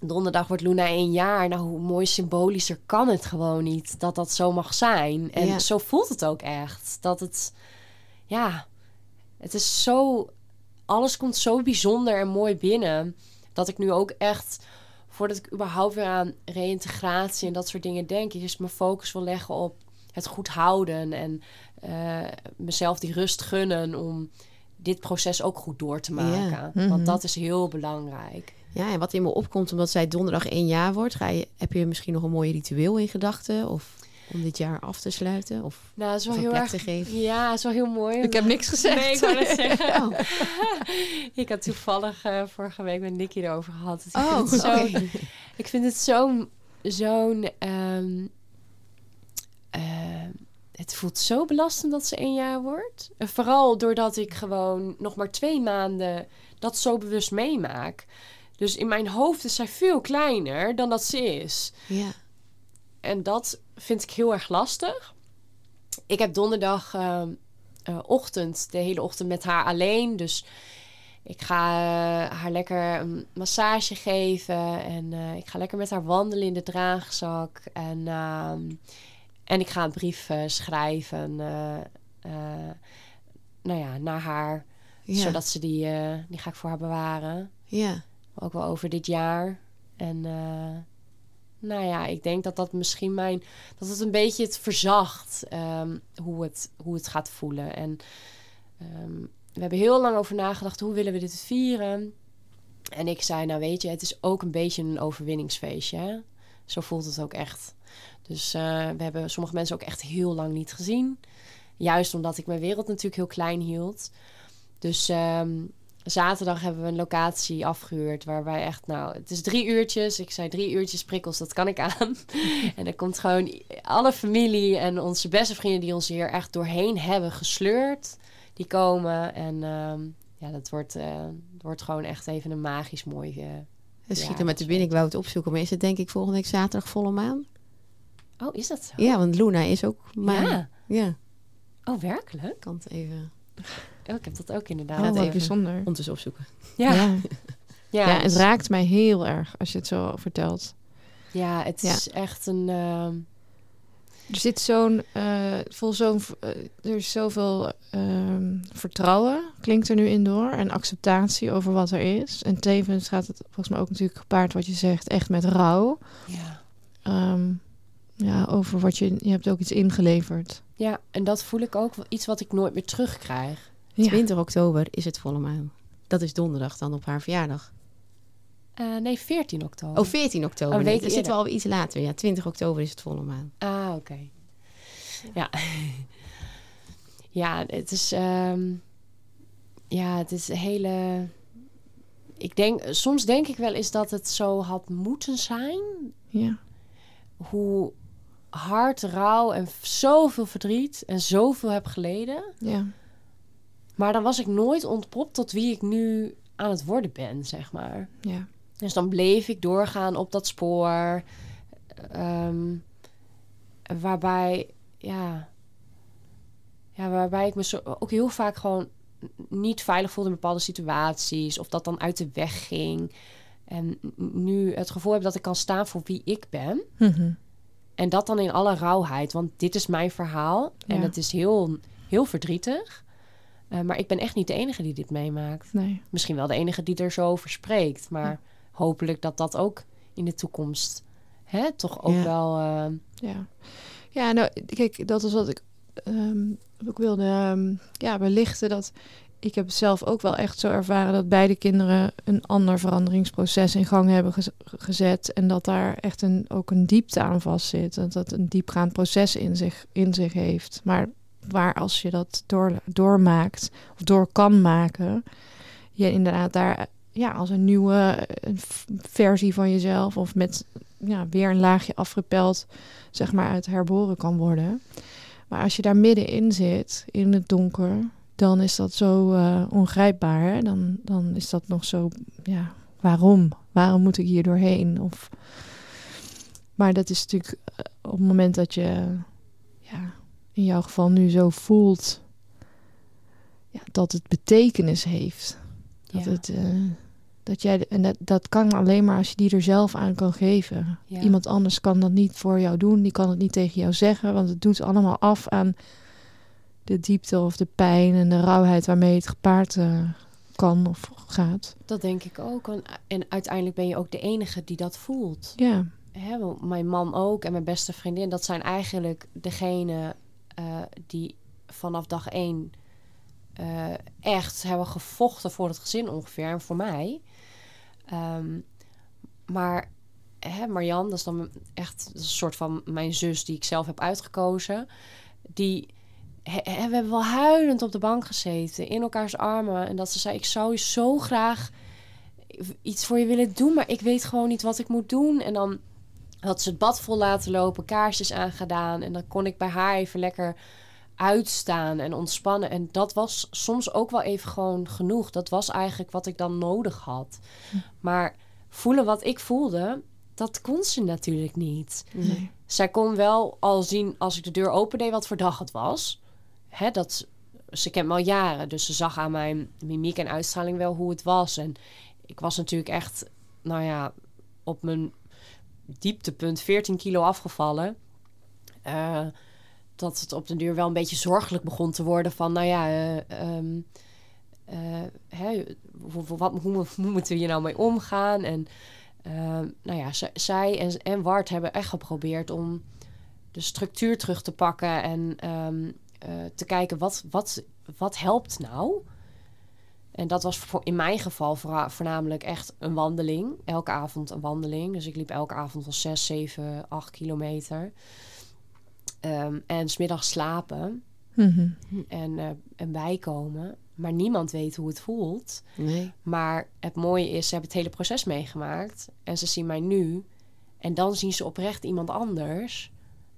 donderdag wordt Luna één jaar. Nou, hoe mooi symbolischer kan het gewoon niet dat dat zo mag zijn. En Ja. zo voelt het ook echt. Dat het, ja, het is zo, alles komt zo bijzonder en mooi binnen. Dat ik nu ook echt, voordat ik überhaupt weer aan reïntegratie en dat soort dingen denk, eerst mijn focus wil leggen op het goed houden en eh, mezelf die rust gunnen om dit proces ook goed door te maken. Mhm. Want dat is heel belangrijk. ja, en wat in me opkomt, omdat zij donderdag één jaar wordt, ga je, heb je misschien nog een mooi ritueel in gedachten? Of om dit jaar af te sluiten? Of, Nou, dat is wel heel erg. te geven? Ja, het is wel heel mooi. Ik heb niks gezegd. Nee, ik wou net [laughs] zeggen. Oh, [laughs] ik had toevallig eh, vorige week met Nicky erover gehad. Dus ik, oh vind het zo, [laughs] ik vind het zo'n... zo'n ehm, ehm, het voelt zo belastend dat ze één jaar wordt. En vooral doordat ik gewoon nog maar twee maanden dat zo bewust meemaak. Dus in mijn hoofd is zij veel kleiner dan dat ze is. Ja. En dat vind ik heel erg lastig. Ik heb donderdag ehm, eh, ochtend, de hele ochtend met haar alleen. Dus ik ga eh, haar lekker een massage geven. En eh, ik ga lekker met haar wandelen in de draagzak. En, ehm, en ik ga een brief schrijven nou ja, naar haar. Ja. Zodat ze die, die ga ik voor haar bewaren. ja. Ook wel over dit jaar. En nou ja, ik denk dat dat misschien mijn... Dat het een beetje het verzacht ehm, hoe, het, hoe het gaat voelen. En ehm, we hebben heel lang over nagedacht, hoe willen we dit vieren? En ik zei, nou weet je, het is ook een beetje een overwinningsfeestje. Zo voelt het ook echt. Dus eh, we hebben sommige mensen ook echt heel lang niet gezien. Juist omdat ik mijn wereld natuurlijk heel klein hield. Dus ehm, zaterdag hebben we een locatie afgehuurd waarbij echt, nou, het is drie uurtjes. Ik zei drie uurtjes prikkels, dat kan ik aan. [laughs] en er komt gewoon alle familie en onze beste vrienden die ons hier echt doorheen hebben gesleurd, die komen. En ehm, ja, dat wordt, eh, wordt gewoon echt even een magisch mooi. eh, Het schiet er met de binnen. Ik wou het opzoeken. Maar is het denk ik volgende week zaterdag volle maan? Oh, is dat zo? Ja, want Luna is ook maan. Ja. Ja. Oh, werkelijk? Ik kan het even Oh, ik heb dat ook inderdaad. Oh, wat even. bijzonder. ondertussen opzoeken. Ja, ja. [laughs] Ja. het raakt mij heel erg als je het zo vertelt. ja, het Ja. is echt een. ehm, Er zit zo'n, eh vol zo'n, eh, er is zoveel ehm, vertrouwen, klinkt er nu in door, en acceptatie over wat er is. En tevens gaat het volgens mij ook natuurlijk gepaard wat je zegt, echt met rouw. ja. Ehm, ja, over wat je, je hebt ook iets ingeleverd. ja, en dat voel ik ook iets wat ik nooit meer terugkrijg. Ja. 20 oktober is het volle maan. Dat is donderdag dan op haar verjaardag. Eh, nee, 14 oktober. Oh, 14 oktober. Oh, nee, dan zitten we al iets later. Ja, 20 oktober is het volle maan. Ah, oké. Ja. [laughs] ja, het is... ehm, ja, het is een hele... Ik denk, soms denk ik wel eens dat het zo had moeten zijn. Ja. Hoe hard rouw en zoveel verdriet en zoveel heb geleden. ja. Maar dan was ik nooit ontpopt tot wie ik nu aan het worden ben, zeg maar. Ja. Dus dan bleef ik doorgaan op dat spoor. ehm, waarbij, ja, ja, waarbij ik me zo, ook heel vaak gewoon niet veilig voelde in bepaalde situaties. Of dat dan uit de weg ging. En nu het gevoel heb dat ik kan staan voor wie ik ben. Mhm. en dat dan in alle rauwheid. Want dit is mijn verhaal. En het is heel, heel verdrietig. Eh, maar ik ben echt niet de enige die dit meemaakt. Nee. Misschien wel de enige die er zo over spreekt. Maar Ja. hopelijk dat dat ook in de toekomst hè, toch ook Ja. wel... eh, Ja. Ja, nou, kijk, dat is wat ik ehm, ook wilde ehm, ja, belichten. Dat ik heb zelf ook wel echt zo ervaren dat beide kinderen een ander veranderingsproces in gang hebben gez- gezet. En dat daar echt een, ook een diepte aan vast zit. Dat dat een diepgaand proces in zich, in zich heeft. Maar waar als je dat door, doormaakt of door kan maken, je inderdaad daar ja, als een nieuwe versie van jezelf of met ja, weer een laagje afgepeld zeg maar uit herboren kan worden. Maar als je daar middenin zit, in het donker, dan is dat zo eh, ongrijpbaar. Dan, dan is dat nog zo, ja, waarom? Waarom moet ik hier doorheen? Of, maar dat is natuurlijk eh, op het moment dat je, ja, in jouw geval nu zo voelt, ja, dat het betekenis heeft. Dat ja. het, eh, dat jij, en dat, dat kan alleen maar als je die er zelf aan kan geven. Ja. Iemand anders kan dat niet voor jou doen. Die kan het niet tegen jou zeggen. Want het doet allemaal af aan de diepte of de pijn en de rauwheid waarmee het gepaard eh, kan of gaat. Dat denk ik ook. En, en uiteindelijk ben je ook de enige die dat voelt. Ja, Hè, mijn man ook en mijn beste vriendin, dat zijn eigenlijk degene eh, die vanaf dag één eh, echt hebben gevochten voor het gezin ongeveer en voor mij. Ehm, maar hè, Marianne, dat is dan echt een soort van mijn zus die ik zelf heb uitgekozen. Die hè, we hebben wel huilend op de bank gezeten, in elkaars armen. En dat ze zei: Ik zou je zo graag iets voor je willen doen, maar ik weet gewoon niet wat ik moet doen. En dan had ze het bad vol laten lopen, kaarsjes aangedaan. En dan kon ik bij haar even lekker uitstaan en ontspannen. En dat was soms ook wel even gewoon genoeg. Dat was eigenlijk wat ik dan nodig had. Maar voelen wat ik voelde, dat kon ze natuurlijk niet. nee. Zij kon wel al zien als ik de deur opende wat voor dag het was. Hè, dat, ze kent me al jaren, dus ze zag aan mijn mimiek en uitstraling wel hoe het was. En ik was natuurlijk echt, nou ja, op mijn dieptepunt 14 kilo afgevallen. Eh, dat het op de duur wel een beetje zorgelijk begon te worden van, nou ja, eh, ehm, eh, hoe, wat, moeten we hier nou mee omgaan? En eh, nou ja, zij en, en Wart hebben echt geprobeerd om de structuur terug te pakken en ehm, eh, te kijken wat, wat, wat helpt nou. En dat was voor, in mijn geval voornamelijk echt een wandeling. Elke avond een wandeling. Dus ik liep elke avond wel 6, 7, 8 kilometer. Ehm, en smiddags slapen Mhm. en, eh, en bijkomen. Maar niemand weet hoe het voelt. Nee. Maar het mooie is, ze hebben het hele proces meegemaakt. En ze zien mij nu. En dan zien ze oprecht iemand anders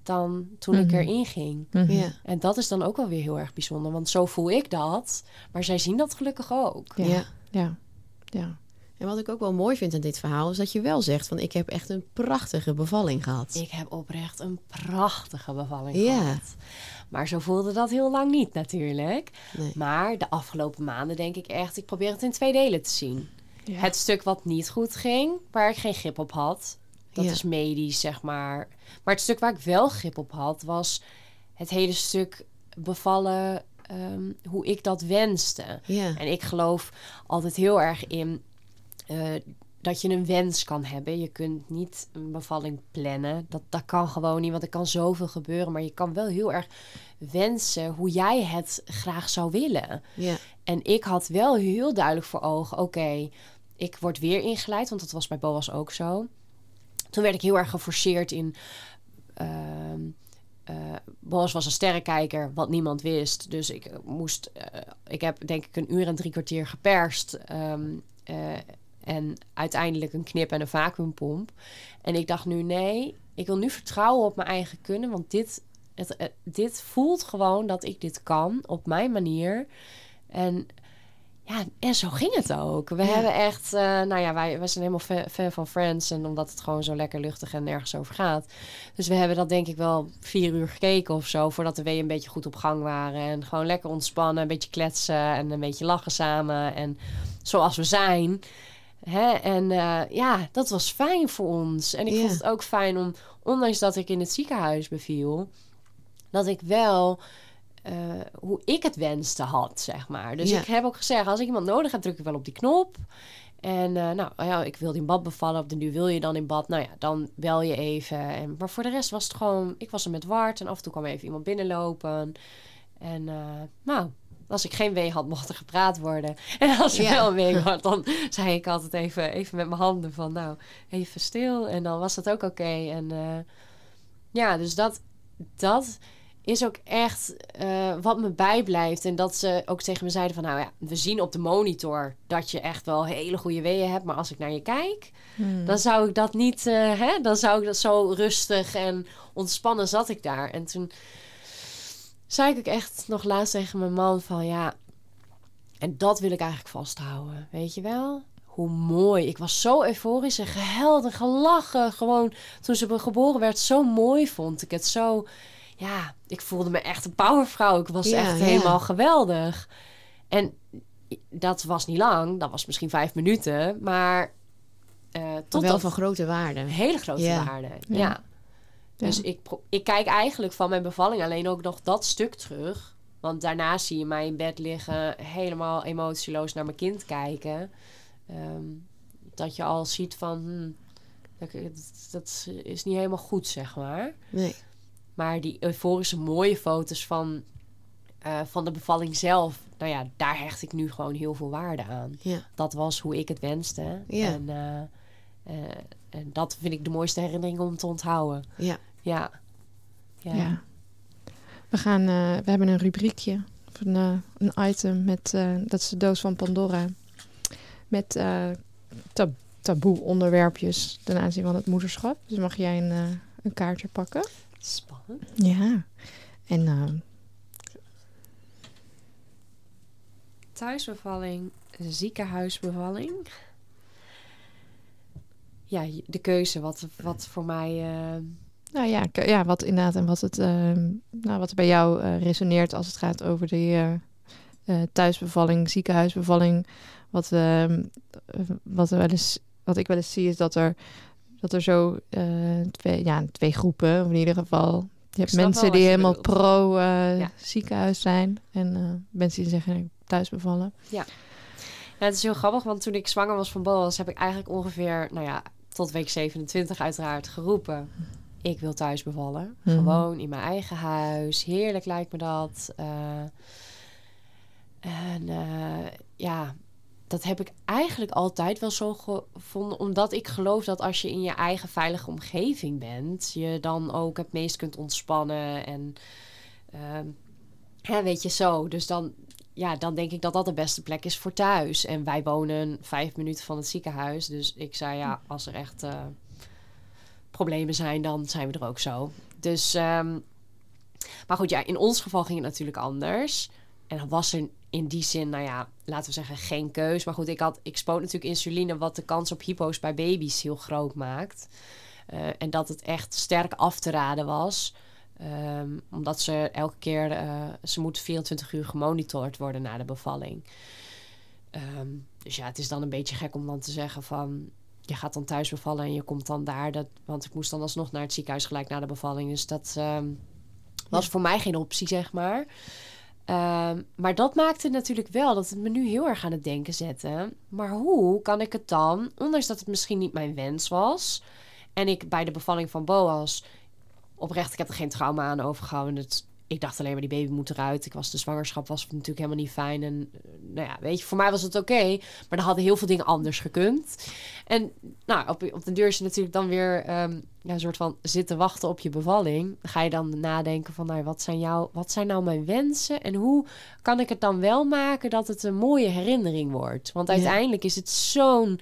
dan toen ik Mhm. erin ging. Ja. En dat is dan ook wel weer heel erg bijzonder. Want zo voel ik dat. Maar zij zien dat gelukkig ook. Ja. Ja. Ja. ja. En wat ik ook wel mooi vind aan dit verhaal is dat je wel zegt van ik heb echt een prachtige bevalling gehad. Ik heb oprecht een prachtige bevalling Ja. gehad. Maar zo voelde dat heel lang niet natuurlijk. Nee. Maar de afgelopen maanden denk ik echt... ik probeer het in twee delen te zien. Ja. Het stuk wat niet goed ging, waar ik geen grip op had... dat Ja. is medisch, zeg maar. Maar het stuk waar ik wel grip op had... was het hele stuk bevallen... ehm, hoe ik dat wenste. Ja. En ik geloof altijd heel erg in eh, dat je een wens kan hebben. Je kunt niet een bevalling plannen. Dat, dat kan gewoon niet, want er kan zoveel gebeuren. Maar je kan wel heel erg wensen hoe jij het graag zou willen. Ja. En ik had wel heel duidelijk voor ogen: oké, ik word weer ingeleid, want dat was bij Boas ook zo. Toen werd ik heel erg geforceerd in. ehm, eh, Boas was een sterrenkijker, wat niemand wist. Dus ik eh, moest. eh, ik heb denk ik een uur en drie kwartier geperst. ehm, eh, en uiteindelijk een knip en een vacuümpomp. En ik dacht nu: nee, ik wil nu vertrouwen op mijn eigen kunnen. Want dit, dit voelt gewoon dat ik dit kan op mijn manier. En ja, en zo ging het ook. We Ja. hebben echt, eh, nou ja, wij, wij zijn helemaal fan, fan van Friends. En omdat het gewoon zo lekker luchtig en nergens over gaat. Dus we hebben dat denk ik wel vier uur gekeken of zo. Voordat de weeën een beetje goed op gang waren. En gewoon lekker ontspannen, een beetje kletsen en een beetje lachen samen. En zoals we zijn. Hè? En eh, ja, dat was fijn voor ons. En ik Ja. vond het ook fijn om, ondanks dat ik in het ziekenhuis beviel, dat ik wel eh, hoe ik het wenste had, zeg maar. Dus Ja. ik heb ook gezegd, als ik iemand nodig heb, druk ik wel op die knop. En eh, nou ja, ik wilde in bad bevallen. Op de nu wil je dan in bad. Nou ja, dan bel je even. En, maar voor de rest was het gewoon... Ik was er met Wart en af en toe kwam even iemand binnenlopen. En eh, nou, als ik geen wee had, mocht er gepraat worden. [laughs] En als Ja. wel een wee had, dan zei ik altijd even, even met mijn handen van... Nou, even stil. En dan was dat ook oké. En ja, dus dat, dat is ook echt eh, wat me bijblijft. En dat ze ook tegen me zeiden van... Nou ja, we zien op de monitor dat je echt wel hele goede weeën hebt. Maar als ik naar je kijk, Hmm. dan zou ik dat niet... eh, hè, dan zou ik dat zo rustig en ontspannen zat ik daar. En toen zei ik ook echt nog laatst tegen mijn man van... Ja, en dat wil ik eigenlijk vasthouden. Weet je wel? Hoe mooi. Ik was zo euforisch en gehuild en gelachen. Gewoon toen ze geboren werd, zo mooi vond ik het. Zo, ja, ik voelde me echt een powervrouw. Ik was Ja, echt helemaal geweldig. En dat was niet lang. Dat was misschien vijf minuten. Maar eh Tot wel dat van grote waarde. hele grote waarde. Ja. Dus ik, ik kijk eigenlijk van mijn bevalling alleen ook nog dat stuk terug. Want daarna zie je mij in bed liggen, helemaal emotieloos naar mijn kind kijken. Ehm, dat je al ziet van, hmm, dat, dat is niet helemaal goed, zeg maar. Nee. Maar die euforische mooie foto's van, eh, van de bevalling zelf, nou ja, daar hecht ik nu gewoon heel veel waarde aan. Ja. Dat was hoe ik het wenste. Ja. En, eh, eh, en dat vind ik de mooiste herinnering om te onthouden. Ja. Ja. Ja. Ja. We, gaan, we hebben een rubriekje, of een, een item met, dat is de doos van Pandora. Met tab- taboe onderwerpjes ten aanzien van het moederschap. Dus mag jij een, een kaartje pakken? Spannend. Ja. En eh, Thuisbevalling, ziekenhuisbevalling. Ja, de keuze wat, wat voor mij... eh, nou ja, ja, wat inderdaad en wat, het, eh, nou, wat er bij jou eh, resoneert als het gaat over de eh, eh, thuisbevalling, ziekenhuisbevalling. Wat, ehm, eh, wat, er wel eens, wat ik wel eens zie is dat er, dat er zo eh, twee, ja, twee groepen, of in ieder geval. Je hebt mensen die helemaal bedoelt. pro eh, Ja. ziekenhuis zijn. En eh, mensen die zeggen ik thuis bevallen. Ja, het is heel grappig, want toen ik zwanger was van Boas... heb ik eigenlijk ongeveer, nou ja, tot week 27 uiteraard geroepen... ik wil thuis bevallen. Mhm. Gewoon in mijn eigen huis. Heerlijk lijkt me dat. En ja, dat heb ik eigenlijk altijd wel zo gevonden. Omdat ik geloof dat als je in je eigen veilige omgeving bent... je dan ook het meest kunt ontspannen en... ehm, hè, weet je zo, dus dan, ja, dan denk ik dat dat de beste plek is voor thuis. En wij wonen vijf minuten van het ziekenhuis. Dus ik zei ja, als er echt eh, problemen zijn, dan zijn we er ook zo. Dus, ehm, maar goed, ja, in ons geval ging het natuurlijk anders. En dan was er in die zin, nou ja, laten we zeggen, geen keus. Maar goed, ik, had, ik spoot natuurlijk insuline, wat de kans op hypo's bij baby's heel groot maakt. Eh, en dat het echt sterk af te raden was. Ehm, omdat ze elke keer, eh, ze moet 24 uur gemonitord worden na de bevalling. Ehm, dus ja, het is dan een beetje gek om dan te zeggen van... je gaat dan thuis bevallen en je komt dan daar. Dat, want ik moest dan alsnog naar het ziekenhuis gelijk na de bevalling. Dus dat ehm, was voor mij geen optie, zeg maar. Ehm, maar dat maakte natuurlijk wel dat het me nu heel erg aan het denken zette. Maar hoe kan ik het dan, ondanks dat het misschien niet mijn wens was... en ik bij de bevalling van Boas oprecht, ik heb er geen trauma aan overgehouden. Het, ik dacht alleen maar, die baby moet eruit. Ik was, de zwangerschap was natuurlijk helemaal niet fijn. En eh, nou ja, weet je, voor mij was het oké. maar er hadden heel veel dingen anders gekund. En nou, op, op de deur is je natuurlijk dan weer ehm, ja, een soort van zitten wachten op je bevalling. Dan ga je dan nadenken van, nou, wat zijn, jou, wat zijn nou mijn wensen? En hoe kan ik het dan wel maken dat het een mooie herinnering wordt? Want Ja. uiteindelijk is het zo'n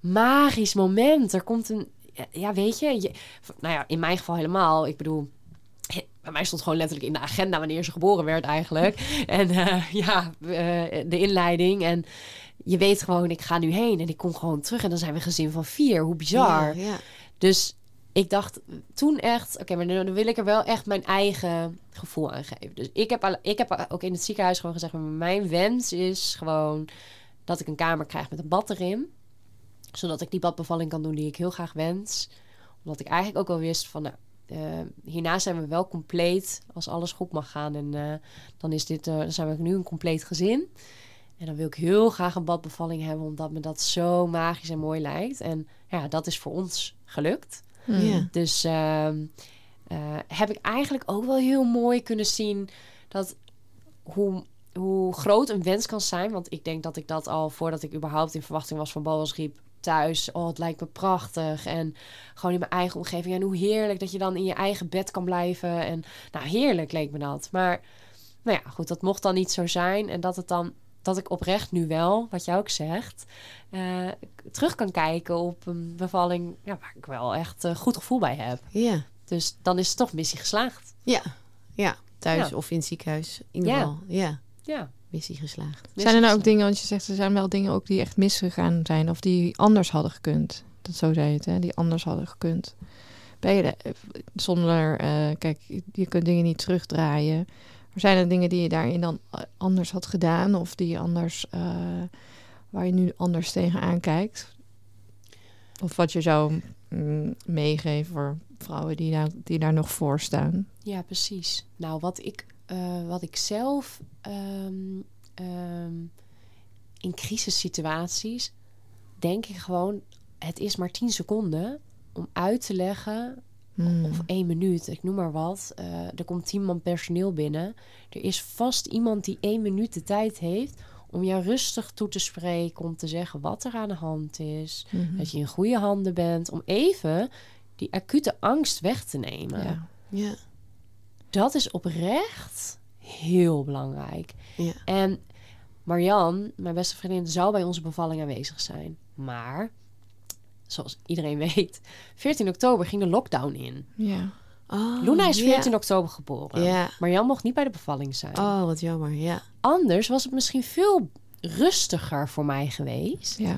magisch moment. Er komt een, ja, ja, weet je, je, nou ja, in mijn geval helemaal. Ik bedoel, bij mij stond gewoon letterlijk in de agenda wanneer ze geboren werd eigenlijk. [laughs] En eh, ja, eh, de inleiding. En je weet gewoon, ik ga nu heen en ik kom gewoon terug. En dan zijn we een gezin van vier. Hoe bizar. Ja, ja. Dus ik dacht toen echt, oké, maar dan wil ik er wel echt mijn eigen gevoel aan geven. Dus ik heb, al- ik heb ook in het ziekenhuis gewoon gezegd, mijn wens is gewoon dat ik een kamer krijg met een bad erin. Zodat ik die badbevalling kan doen die ik heel graag wens. Omdat ik eigenlijk ook wel wist van... Nou, hierna zijn we wel compleet als alles goed mag gaan. En eh, dan, is dit, eh, dan zijn we nu een compleet gezin. En dan wil ik heel graag een badbevalling hebben, omdat me dat zo magisch en mooi lijkt. En ja, dat is voor ons gelukt. Hmm. Ja. Dus ehm, eh, heb ik eigenlijk ook wel heel mooi kunnen zien dat hoe, hoe groot een wens kan zijn. Want ik denk dat ik dat al voordat ik überhaupt in verwachting was van Boas riep thuis. Oh, het lijkt me prachtig. En gewoon in mijn eigen omgeving. En hoe heerlijk dat je dan in je eigen bed kan blijven. En nou, heerlijk leek me dat. Maar nou ja, goed, dat mocht dan niet zo zijn. En dat het dan dat ik oprecht nu wel, wat jij ook zegt, eh, terug kan kijken op een bevalling ja, waar ik wel echt een goed gevoel bij heb. Ja. Dus dan is het toch missie geslaagd. Ja. Ja. Thuis Ja. of in het ziekenhuis. In ieder Ja. geval. Ja. Ja. Missie geslaagd. Zijn er nou ook dingen, want je zegt er zijn wel dingen ook die echt misgegaan zijn of die anders hadden gekund. Dat zo zei je het, hè? Die anders hadden gekund. Ben je er, zonder, eh, kijk, je kunt dingen niet terugdraaien. Maar zijn er dingen die je daarin dan eh, anders had gedaan of die je anders, eh, waar je nu anders tegenaan kijkt? Of wat je zou mm, meegeven voor vrouwen die, daar die daar nog voor staan? Ja, precies. Nou, wat ik, eh, wat ik zelf ehm, ehm, in crisissituaties denk ik gewoon, het is maar 10 seconden om uit te leggen Hmm. of één minuut, ik noem maar wat. Eh, er komt tien man personeel binnen. Er is vast iemand die één minuut de tijd heeft om jou rustig toe te spreken, om te zeggen wat er aan de hand is, Mhm. dat je in goede handen bent, om even die acute angst weg te nemen. Ja. Ja. Dat is oprecht heel belangrijk. Ja. En Marian, mijn beste vriendin, zou bij onze bevalling aanwezig zijn. Maar, zoals iedereen [laughs] weet, 14 oktober ging de lockdown in. ja. Oh, Luna is ja. 14 oktober geboren. Ja. Marian mocht niet bij de bevalling zijn. Oh, wat jammer. Ja. Anders was het misschien veel rustiger voor mij geweest. ja.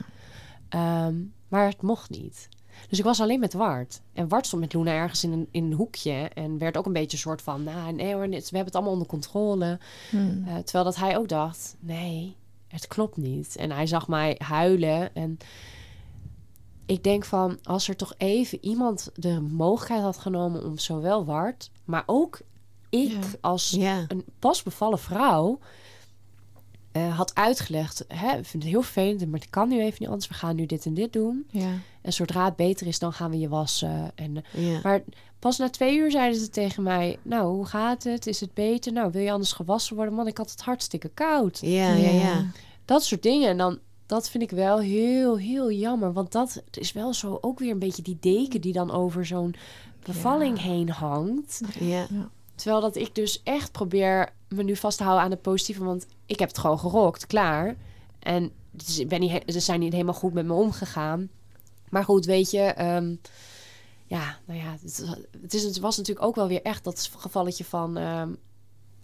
Ehm, maar het mocht niet. Dus ik was alleen met Wart. En Wart stond met Luna ergens in een, in een hoekje. En werd ook een beetje een soort van... Nou, nee hoor, we hebben het allemaal onder controle. Hmm. Eh, terwijl dat hij ook dacht... Nee, het klopt niet. En hij zag mij huilen. En ik denk van... Als er toch even iemand de mogelijkheid had genomen... om zowel Wart, maar ook ik Ja. als Ja. een pas bevallen vrouw eh, had uitgelegd. Hè, ik vind het heel vervelend, maar het kan nu even niet anders. We gaan nu dit en dit doen. ja. En zodra het beter is, dan gaan we je wassen. En, eh, Ja. maar pas na twee uur zeiden ze tegen mij... Nou, hoe gaat het? Is het beter? Nou, wil je anders gewassen worden? Man, ik had het hartstikke koud. Ja, ja, ja. Dat soort dingen. En dan, dat vind ik wel heel, heel jammer. Want dat is wel zo ook weer een beetje die deken... die dan over zo'n bevalling Ja. heen hangt. Ja. Terwijl dat ik dus echt probeer me nu vast te houden aan het positieve. Want ik heb het gewoon gerokt, klaar. En het is- ik ben niet, ze zijn niet helemaal goed met me omgegaan. Maar goed, weet je... ehm, ja, nou ja, het, het, is, het was natuurlijk ook wel weer echt dat gevalletje van... ehm,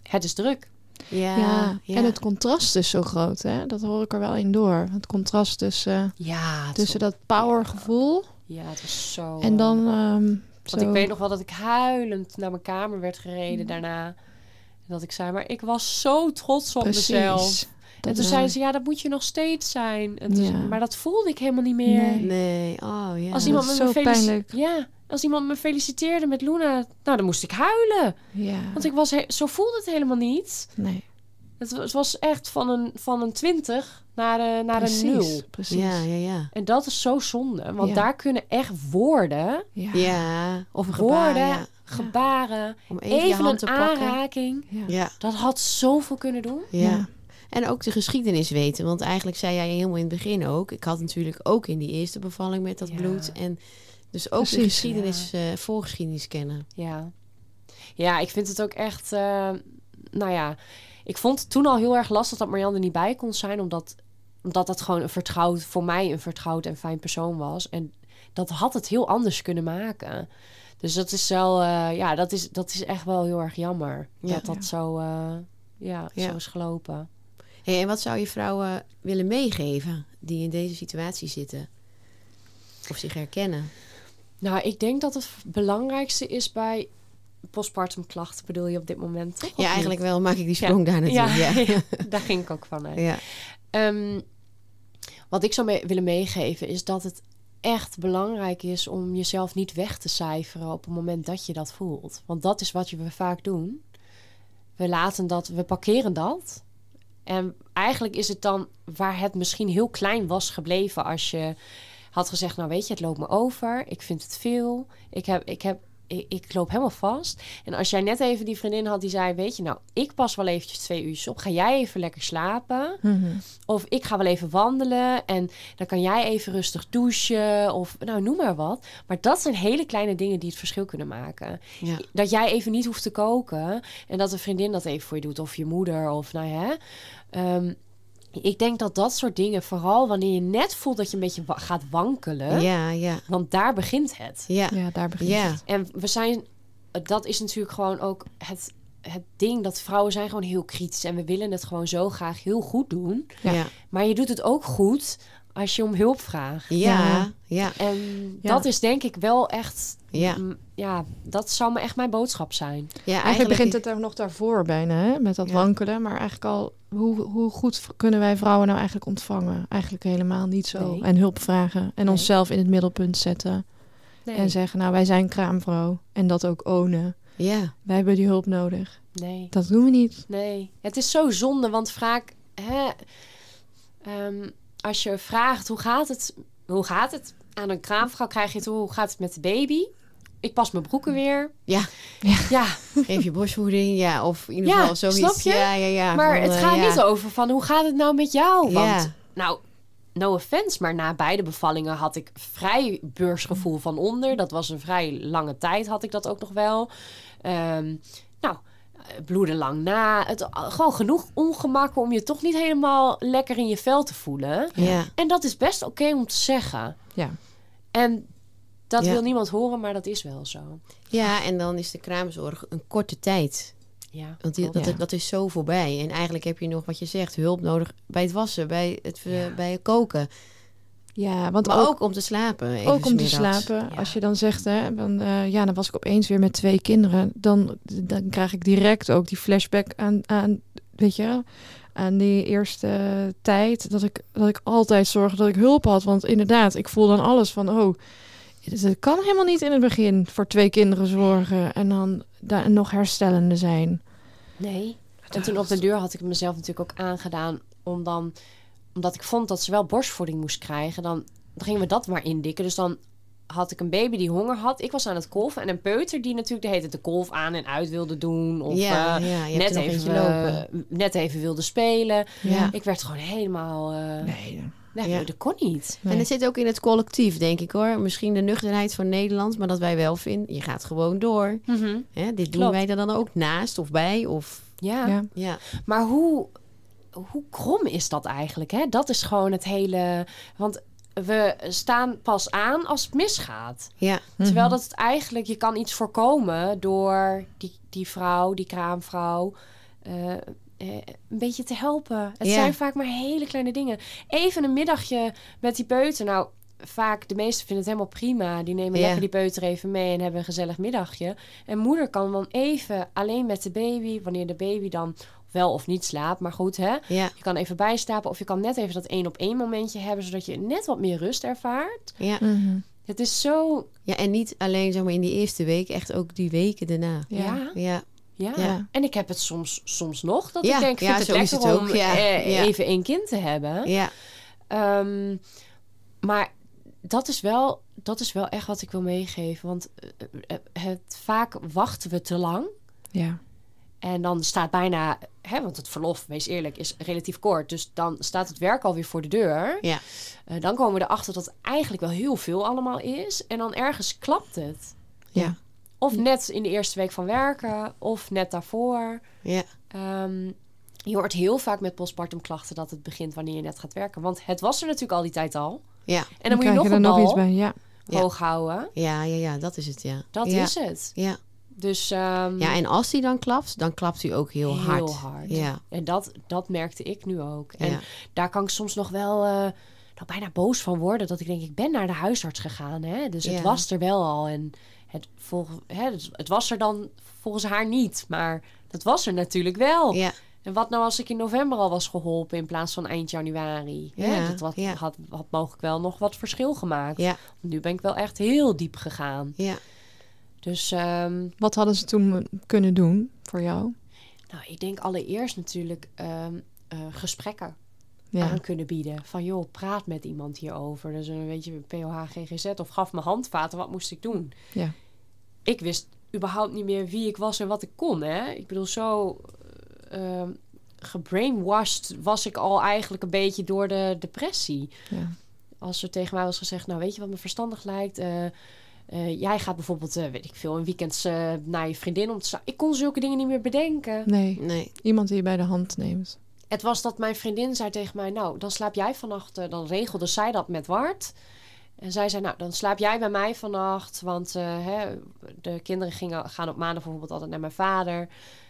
het is druk. Ja. Ja, ja. en het contrast is zo groot, hè? Dat hoor ik er wel in door. Het contrast tussen, Ja, tussen dat powergevoel Ja, het was zo... en dan... eh, ehm want zo- ik weet nog wel dat ik huilend naar mijn kamer werd gereden daarna. En dat ik zei, maar ik was zo trots op Precies. mezelf. En toen is- zei ze, ja, dat moet je nog steeds zijn. En Ja. Maar dat voelde ik helemaal niet meer. Nee. Nee. Oh, ja. Als iemand me zo felicit- pijnlijk. Ja, als iemand me feliciteerde met Luna, nou, dan moest ik huilen. Ja, Want ik was zo voelde het helemaal niet. nee, Het, wa- het was echt van een, van een 20 naar, een naar precies. een 0. Precies. Ja, ja, ja. En dat is zo zonde. Want Ja. daar kunnen echt woorden, Ja. Ja. Of een gebaar, woorden, ja. gebaren, Om even, je even, hand een te pakken. aanraking. Ja. Ja. Dat had zoveel kunnen doen. Ja. Ja. En ook de geschiedenis weten. Want eigenlijk zei jij helemaal in het begin ook. Ik had natuurlijk ook in die eerste bevalling met dat Ja. bloed. En dus ook de geschiedenis, eh, voorgeschiedenis kennen. Ja. Ja, ik vind het ook echt... eh, nou ja, ik vond het toen al heel erg lastig dat Marianne er niet bij kon zijn. Omdat, omdat dat gewoon een vertrouwd... Voor mij een vertrouwd en fijn persoon was. En dat had het heel anders kunnen maken. Dus dat is wel... eh, ja, dat is, dat is echt wel heel erg jammer. Ja. dat dat Ja. zo... eh, ja, Ja. zo is gelopen. Hey, en wat zou je vrouwen willen meegeven die in deze situatie zitten? Of zich herkennen? Nou, ik denk dat het belangrijkste is bij postpartum klachten... bedoel je op dit moment, toch? Ja, eigenlijk wel maak ik die sprong daar. Ja, Ja. ja. [laughs] daar ging ik ook van uit. Ja. Ehm, wat ik zou willen meegeven is dat het echt belangrijk is om jezelf niet weg te cijferen op het moment dat je dat voelt. Want dat is wat we vaak doen. We laten dat, we parkeren dat. En eigenlijk is het dan waar het misschien heel klein was gebleven als je had gezegd, nou weet je, het loopt me over. Ik vind het veel. Ik heb, ik heb ik, ik, loop helemaal vast. En als jij net even die vriendin had die zei: Weet je, nou, ik pas wel eventjes twee uurtjes op. Ga jij even lekker slapen? Mhm. Of ik ga wel even wandelen. En dan kan jij even rustig douchen. Of nou, noem maar wat. Maar dat zijn hele kleine dingen die het verschil kunnen maken. Ja. Dat jij even niet hoeft te koken. En dat een vriendin dat even voor je doet. Of je moeder. Of nou ja. Ehm, ik denk dat dat soort dingen, vooral wanneer je net voelt dat je een beetje wa- gaat wankelen, Ja, ja, want daar begint het. ja. Ja, daar begint Ja. het. En we zijn, dat is natuurlijk gewoon ook het, het ding dat vrouwen zijn gewoon heel kritisch en we willen het gewoon zo graag heel goed doen. Ja. Ja, Maar je doet het ook goed als je om hulp vraagt. ja, ja. En Ja. dat is denk ik wel echt, Ja. ja, dat zou me echt mijn boodschap zijn. ja Eigenlijk begint het er nog daarvoor bijna, hè? met dat Ja. wankelen. Maar eigenlijk al, hoe, hoe goed kunnen wij vrouwen nou eigenlijk ontvangen? Eigenlijk helemaal niet zo. Nee. En hulp vragen. En Nee. onszelf in het middelpunt zetten. Nee, En zeggen, nou, wij zijn kraamvrouw. En dat ook ownen. Ja, Wij hebben die hulp nodig. nee, Dat doen we niet. nee. Het is zo zonde, want vaak, hè, ehm, als je vraagt hoe gaat het, hoe gaat het aan een kraamvrouw, krijg je het hoe gaat het met de baby? Ik pas mijn broeken weer. Ja. Ja. ja geef je borstvoeding, ja, of in ieder Ja, geval zoiets. snap je? Ja, ja, ja. Maar van, het eh, gaat ja. niet over van hoe gaat het nou met jou? Want, Ja. nou, no offense, maar na beide bevallingen had ik vrij beursgevoel van onder. Dat was een vrij lange tijd, had ik dat ook nog wel. Ehm, nou, bloeden lang na. Het, eh, gewoon genoeg ongemakken om je toch niet helemaal lekker in je vel te voelen. Ja, En dat is best oké om te zeggen. Ja. En dat Ja. wil niemand horen, maar dat is wel zo. ja, en dan is de kraamzorg een korte tijd. Ja, Want die, dat, Ja. dat is zo voorbij. En eigenlijk heb je nog, wat je zegt, hulp nodig bij het wassen, bij het, eh, Ja. bij het koken. Ja, want Maar ook, ook, om te slapen. even ook om te slapen. Ja. Als je dan zegt, hè, van, eh, ja, dan was ik opeens weer met twee kinderen. Dan, dan krijg ik direct ook die flashback aan, aan weet je, aan die eerste tijd. Dat ik, dat ik altijd zorgde dat ik hulp had. Want inderdaad, ik voel dan alles van, oh, het kan helemaal niet in het begin voor twee kinderen zorgen. En dan daar nog herstellende zijn. Nee. En toen op de deur had ik mezelf natuurlijk ook aangedaan om dan, omdat ik vond dat ze wel borstvoeding moest krijgen, dan, dan gingen we dat maar indikken. Dus dan had ik een baby die honger had. Ik was aan het kolven en een peuter die natuurlijk de hele tijd de kolf aan en uit wilde doen. Of ja, eh, ja, net, even, lopen. eh, net even wilde spelen. Ja. Ik werd gewoon helemaal... eh Nee, nee, Ja. dat kon niet. nee. En het zit ook in het collectief, denk ik hoor. Misschien de nuchterheid van Nederland, maar dat wij wel vinden. Je gaat gewoon door. Hè? Dit doen Klopt. wij er dan ook naast of bij. Of, Ja. ja. ja. Maar hoe, hoe krom is dat eigenlijk? Hè? Dat is gewoon het hele... Want we staan pas aan als het misgaat. Ja. Terwijl Mhm. dat het eigenlijk... Je kan iets voorkomen door die, die vrouw, die kraamvrouw... eh, eh, een beetje te helpen. Het Ja. zijn vaak maar hele kleine dingen. Even een middagje met die peuter. Nou, vaak de meesten vinden het helemaal prima. Die nemen Ja. lekker die peuter even mee en hebben een gezellig middagje. En moeder kan dan even alleen met de baby... wanneer de baby dan wel of niet slaapt. Maar goed, hè? Ja, Je kan even bijslapen of je kan net even dat één op één momentje hebben... zodat je net wat meer rust ervaart. ja. Mhm. Het is zo... ja, en niet alleen zeg maar, in die eerste week, echt ook die weken daarna. Ja. Ja, Ja. En ik heb het soms, soms nog. Dat Ja, ik denk, vind het is lekker het om ook, ja. eh, Ja. even één kind te hebben. ja, Ehm, maar dat is, wel, dat is wel echt wat ik wil meegeven. Want eh, eh, het, vaak wachten we te lang. ja. En dan staat bijna, hè, want het verlof, wees eerlijk, is relatief kort. Dus dan staat het werk alweer voor de deur. ja, Eh, dan komen we erachter dat het eigenlijk wel heel veel allemaal is. En dan ergens klapt het. Ja. Of net in de eerste week van werken, of net daarvoor. ja, Ehm, je hoort heel vaak met postpartum klachten dat het begint wanneer je net gaat werken. Want het was er natuurlijk al die tijd al. ja, En dan, moet je nog een nog bal iets bij. Ja. Ja. hoog houden. ja, ja, ja, dat is het, ja. Dat ja. is het. Ja. Dus ehm, ja, en als die dan klapt, dan klapt hij ook heel, hard. heel hard. Ja, En dat, dat merkte ik nu ook. En ja, daar kan ik soms nog wel nou, bijna boos van worden. Dat ik denk, ik ben naar de huisarts gegaan. Hè? Dus het was er wel al. En het, volg, hè, het, het was er dan volgens haar niet. Maar dat was er natuurlijk wel. ja, En wat nou als ik in november al was geholpen in plaats van eind januari? Hè? Ja, Dat wat, had, had mogelijk wel nog wat verschil gemaakt. Ja, Nu ben ik wel echt heel diep gegaan. ja. Dus ehm, Wat hadden ze toen kunnen doen voor jou? nou, ik denk allereerst natuurlijk ehm, eh, gesprekken Ja. aan kunnen bieden. Van joh, praat met iemand hierover. Dus een beetje POH, GGZ of gaf me handvaten. Wat moest ik doen? Ja. Ik wist überhaupt niet meer wie ik was en wat ik kon. Hè? Ik bedoel, zo eh, ehm, gebrainwashed was ik al eigenlijk een beetje door de depressie. Ja. Als er tegen mij was gezegd, nou weet je wat me verstandig lijkt? Eh, eh, jij gaat bijvoorbeeld, eh, weet ik veel, een weekend eh, naar je vriendin om te staan. Ik kon zulke dingen niet meer bedenken. Nee, Nee. iemand die je bij de hand neemt. Het was dat mijn vriendin zei tegen mij, nou, dan slaap jij vannacht. dan regelde zij dat met Wart. En zij zei, nou, dan slaap jij bij mij vannacht. Want eh, hè, de kinderen gingen, gaan op maandag bijvoorbeeld altijd naar mijn vader.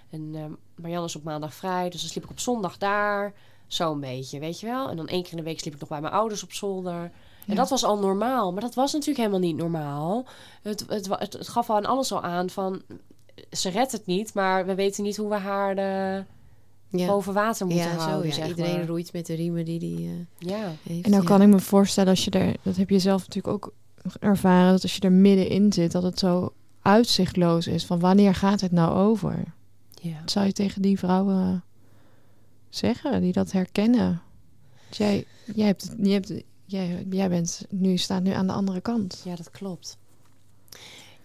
En eh Marianne is op maandag vrij. Dus dan sliep ik op zondag daar. Zo'n beetje, weet je wel. En dan één keer in de week sliep ik nog bij mijn ouders op zolder. En dat was al normaal. Maar dat was natuurlijk helemaal niet normaal. Het, het, het, het gaf al aan alles al aan van... Ze redt het niet, maar we weten niet hoe we haar eh, Ja, boven water moeten ja zo. houden. Ja. zeg Iedereen maar. roeit met de riemen die die eh, Ja, heeft. En nou ja. kan ik me voorstellen als je er, dat heb je zelf natuurlijk ook ervaren, dat als je er middenin zit, dat het zo uitzichtloos is van wanneer gaat het nou over? ja. Wat zou je tegen die vrouwen zeggen die dat herkennen? Want Jij, jij, hebt, het- jij, hebt, jij, jij bent nu, staat nu aan de andere kant. ja, dat klopt.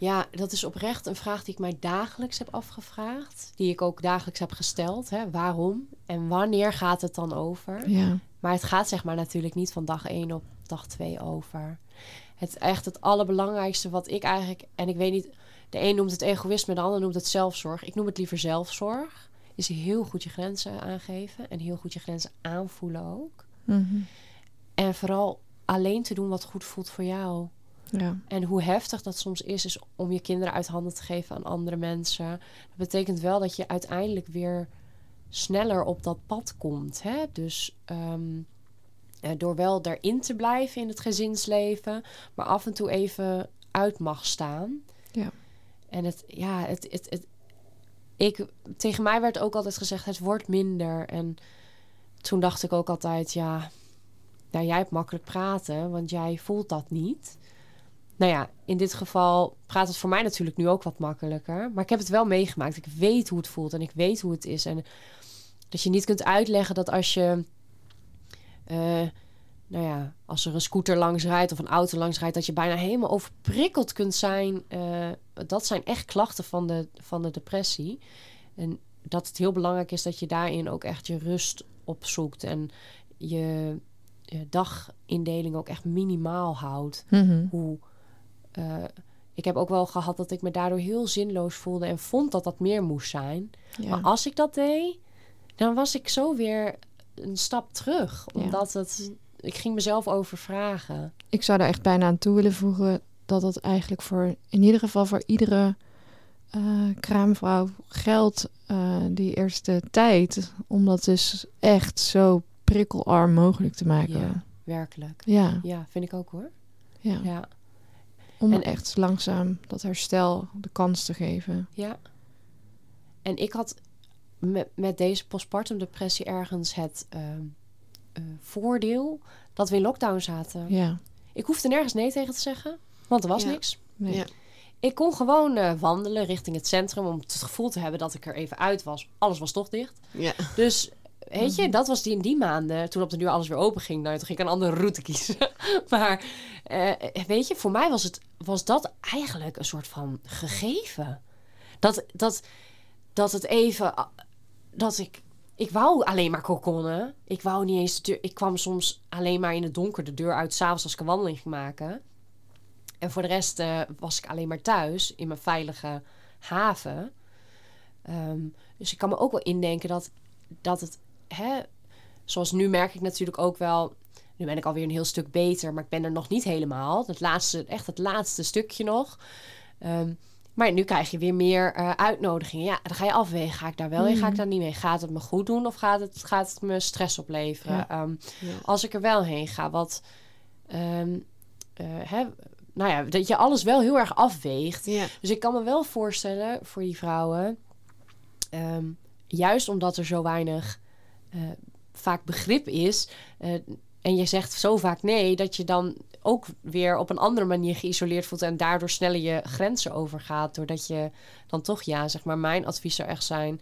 Ja, dat is oprecht een vraag die ik mij dagelijks heb afgevraagd. Die ik ook dagelijks heb gesteld. Hè? Waarom en wanneer gaat het dan over? Ja, Maar het gaat zeg maar natuurlijk niet van dag 1 op dag 2 over. Het echt het allerbelangrijkste wat ik eigenlijk... En ik weet niet, de een noemt het egoïsme, de ander noemt het zelfzorg. Ik noem het liever zelfzorg. Is heel goed je grenzen aangeven en heel goed je grenzen aanvoelen ook. Mhm. En vooral alleen te doen wat goed voelt voor jou. ja. En hoe heftig dat soms is, is om je kinderen uit handen te geven aan andere mensen. Dat betekent wel dat je uiteindelijk weer sneller op dat pad komt. Hè? Dus ehm, eh, door wel daarin te blijven in het gezinsleven, maar af en toe even uit mag staan. Ja. En het, ja, het, het, het, ik, tegen mij werd ook altijd gezegd, het wordt minder. En toen dacht ik ook altijd, ja, nou, jij hebt makkelijk praten, want jij voelt dat niet. Nou ja, in dit geval praat het voor mij natuurlijk nu ook wat makkelijker. Maar ik heb het wel meegemaakt. Ik weet hoe het voelt en ik weet hoe het is. En dat je niet kunt uitleggen dat als je... eh, nou ja, als er een scooter langs rijdt of een auto langs rijdt... dat je bijna helemaal overprikkeld kunt zijn. Eh, dat zijn echt klachten van de, van de depressie. En dat het heel belangrijk is dat je daarin ook echt je rust opzoekt. En je, je dagindeling ook echt minimaal houdt Mhm. hoe. eh, ik heb ook wel gehad dat ik me daardoor heel zinloos voelde en vond dat dat meer moest zijn. ja. Maar als ik dat deed, dan was ik zo weer een stap terug. Ja. Omdat het. Ik ging mezelf overvragen. Ik zou daar echt bijna aan toe willen voegen dat dat eigenlijk voor, in ieder geval voor iedere eh, kraamvrouw geldt eh, die eerste tijd. Om dat dus echt zo prikkelarm mogelijk te maken. Ja, werkelijk. Ja, Ja, vind ik ook hoor. ja. Ja, om En- echt langzaam dat herstel de kans te geven. ja. En ik had met, met deze postpartum depressie ergens het ehm, eh, voordeel dat we in lockdown zaten. Ja, Ik hoefde nergens nee tegen te zeggen, want er was Ja. niks. nee. Ja. Ik kon gewoon eh, wandelen richting het centrum om het gevoel te hebben dat ik er even uit was. Alles was toch dicht. Ja. Dus weet je, dat was die in die maanden. Toen op de duur alles weer open ging. Nou, toen ging ik een andere route kiezen. [laughs] maar eh, weet je, voor mij was, het, was dat eigenlijk een soort van gegeven. Dat, dat, dat het even... Dat ik... Ik wou alleen maar kokonnen. Ik wou niet eens de deur... Ik kwam soms alleen maar in het donker de deur uit... s'avonds als ik een wandeling ging maken. En voor de rest eh, was ik alleen maar thuis in mijn veilige haven. Ehm, dus ik kan me ook wel indenken dat, dat het, hè, zoals nu merk ik natuurlijk ook wel, nu ben ik alweer een heel stuk beter, maar ik ben er nog niet helemaal. Het laatste, echt het laatste stukje nog. Ehm, maar nu krijg je weer meer eh, uitnodigingen. Ja, dan ga je afwegen. Ga ik daar wel heen? Ga ik daar niet mee? Gaat het me goed doen of gaat het, gaat het me stress opleveren? Ja. Ehm, Ja. als ik er wel heen ga, wat. eh, hè, nou ja, dat je alles wel heel erg afweegt. Ja. Dus ik kan me wel voorstellen voor die vrouwen. juist omdat er zo weinig vaak begrip is. eh, en je zegt zo vaak nee, dat je dan ook weer op een andere manier geïsoleerd voelt en daardoor sneller je grenzen overgaat. Doordat je dan toch ja, zeg maar, mijn advies zou echt zijn.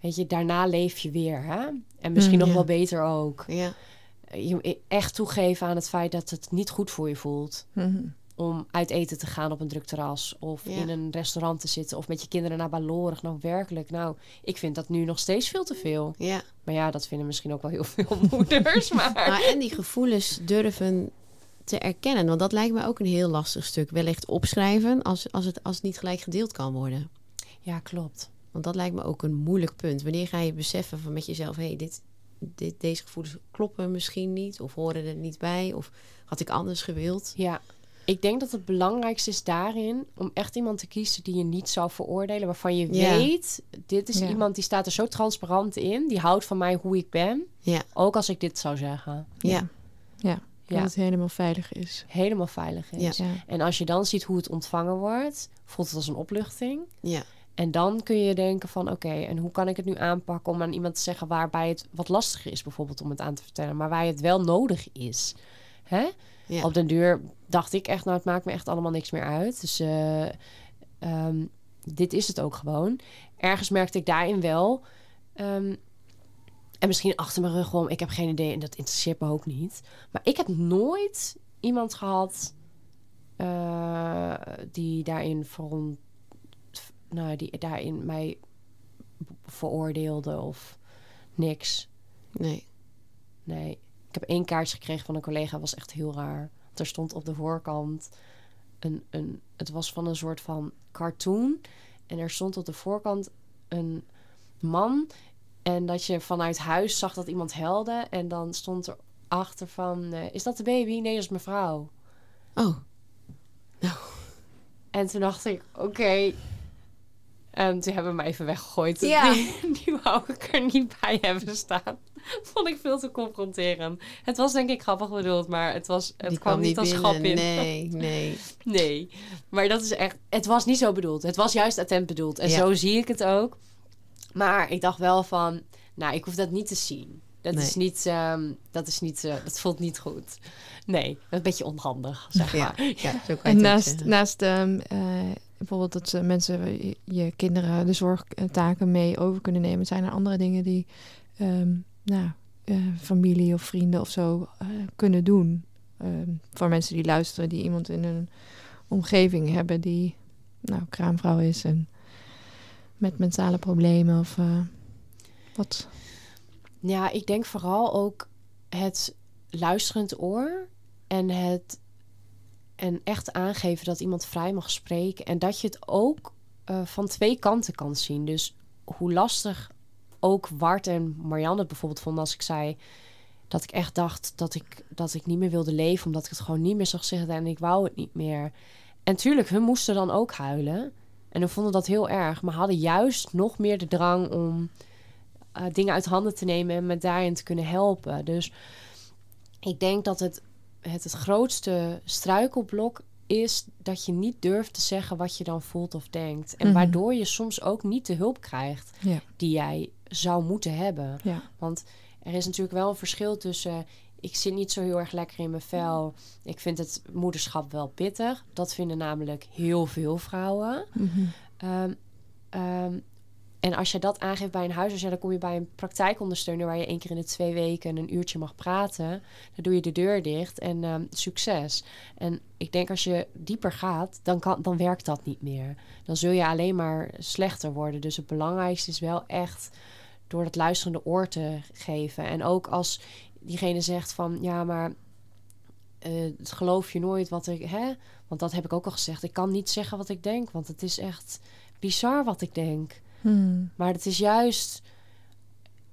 Weet je, daarna leef je weer. Hè? En misschien Mm, nog ja. wel beter ook. Ja. Je echt toegeven aan het feit dat het niet goed voor je voelt Mhm. Om uit eten te gaan op een druk terras of Ja. in een restaurant te zitten of met je kinderen naar Balorig. Nou, werkelijk. Nou, ik vind dat nu nog steeds veel te veel. ja. Maar ja, dat vinden misschien ook wel heel veel [laughs] moeders. Maar Nou, en die gevoelens durven te erkennen. Want dat lijkt me ook een heel lastig stuk. Wellicht opschrijven als, als, het, als het niet gelijk gedeeld kan worden. ja, klopt. Want dat lijkt me ook een moeilijk punt. Wanneer ga je beseffen van met jezelf... hé, hey, dit, dit, deze gevoelens kloppen misschien niet... of horen er niet bij... of had ik anders gewild. Ja, ik denk dat het belangrijkste is daarin om echt iemand te kiezen die je niet zou veroordelen, waarvan je Ja. weet, dit is Ja. iemand die staat er zo transparant in, die houdt van mij hoe ik ben, Ja, ook als ik dit zou zeggen. ja, Ja, dat Ja. het helemaal veilig is. Helemaal veilig is. Ja. Ja. En als je dan ziet hoe het ontvangen wordt, voelt het als een opluchting. ja, En dan kun je denken van oké, en hoe kan ik het nu aanpakken om aan iemand te zeggen waarbij het wat lastiger is bijvoorbeeld om het aan te vertellen, maar waar het wel nodig is. Hè? Ja. Op den duur dacht ik echt, nou het maakt me echt allemaal niks meer uit. Dus eh, ehm, dit is het ook gewoon. Ergens merkte ik daarin wel. ehm, en misschien achter mijn rug om, ik heb geen idee en dat interesseert me ook niet. Maar ik heb nooit iemand gehad eh, die daarin veront, nou, die daarin mij veroordeelde of niks. Nee. Nee. Ik heb één kaartje gekregen van een collega, was echt heel raar. Er stond op de voorkant een, een. Het was van een soort van cartoon. En er stond op de voorkant een man. En dat je vanuit huis zag dat iemand helde. En dan stond er achter van: eh, Is dat de baby? Nee, dat is mijn vrouw. Oh, En toen dacht ik: Oké. En toen hebben we me even weggegooid. Ja. Die, [laughs] die wou ik er niet bij hebben staan. [laughs] Vond ik veel te confronterend. Het was denk ik grappig bedoeld, maar het, was, het die kwam niet als binnen. grap in. Nee, [laughs] nee. Nee, maar dat is echt. Het was niet zo bedoeld. Het was juist attent bedoeld. En Ja. zo zie ik het ook. Maar ik dacht wel van, nou, ik hoef dat niet te zien. Dat Nee. is niet, ehm, dat is niet, eh, dat voelt niet goed. Nee, dat is een beetje onhandig, zeg Ja, maar. ja, zo kan je En naast, naast ehm, eh, bijvoorbeeld dat ze mensen je, kinderen de zorgtaken mee over kunnen nemen, zijn er andere dingen die ehm, nou, eh, familie of vrienden of zo eh, kunnen doen. Ehm, voor mensen die luisteren, die iemand in hun omgeving hebben die nou, kraamvrouw is en met mentale problemen of eh, wat. Ja, ik denk vooral ook het luisterend oor en het en echt aangeven dat iemand vrij mag spreken en dat je het ook eh, van twee kanten kan zien. Dus hoe lastig ook Wart en Marianne het bijvoorbeeld vonden als ik zei dat ik echt dacht dat ik, dat ik niet meer wilde leven omdat ik het gewoon niet meer zag zitten en ik wou het niet meer. En tuurlijk, hun moesten dan ook huilen en hun vonden dat heel erg, maar hadden juist nog meer de drang om eh, dingen uit handen te nemen en me daarin te kunnen helpen. Dus ik denk dat het, het, het grootste struikelblok is dat je niet durft te zeggen wat je dan voelt of denkt. En Mhm. waardoor je soms ook niet de hulp krijgt Ja. die jij zou moeten hebben. Ja. Want er is natuurlijk wel een verschil tussen. Ik zit niet zo heel erg lekker in mijn vel. Ik vind het moederschap wel pittig. Dat vinden namelijk heel veel vrouwen. Mhm. Ehm, ehm, en als je dat aangeeft bij een huisarts, dan kom je bij een praktijkondersteuner waar je één keer in de twee weken een uurtje mag praten. Dan doe je de deur dicht en ehm, succes. En ik denk als je dieper gaat, dan, kan, dan werkt dat niet meer. Dan zul je alleen maar slechter worden. Dus het belangrijkste is wel echt door het luisterende oor te geven. En ook als diegene zegt van ja, maar eh, het geloof je nooit wat ik. Hè? Want dat heb ik ook al gezegd. Ik kan niet zeggen wat ik denk, want het is echt bizar wat ik denk. Hmm. Maar het is juist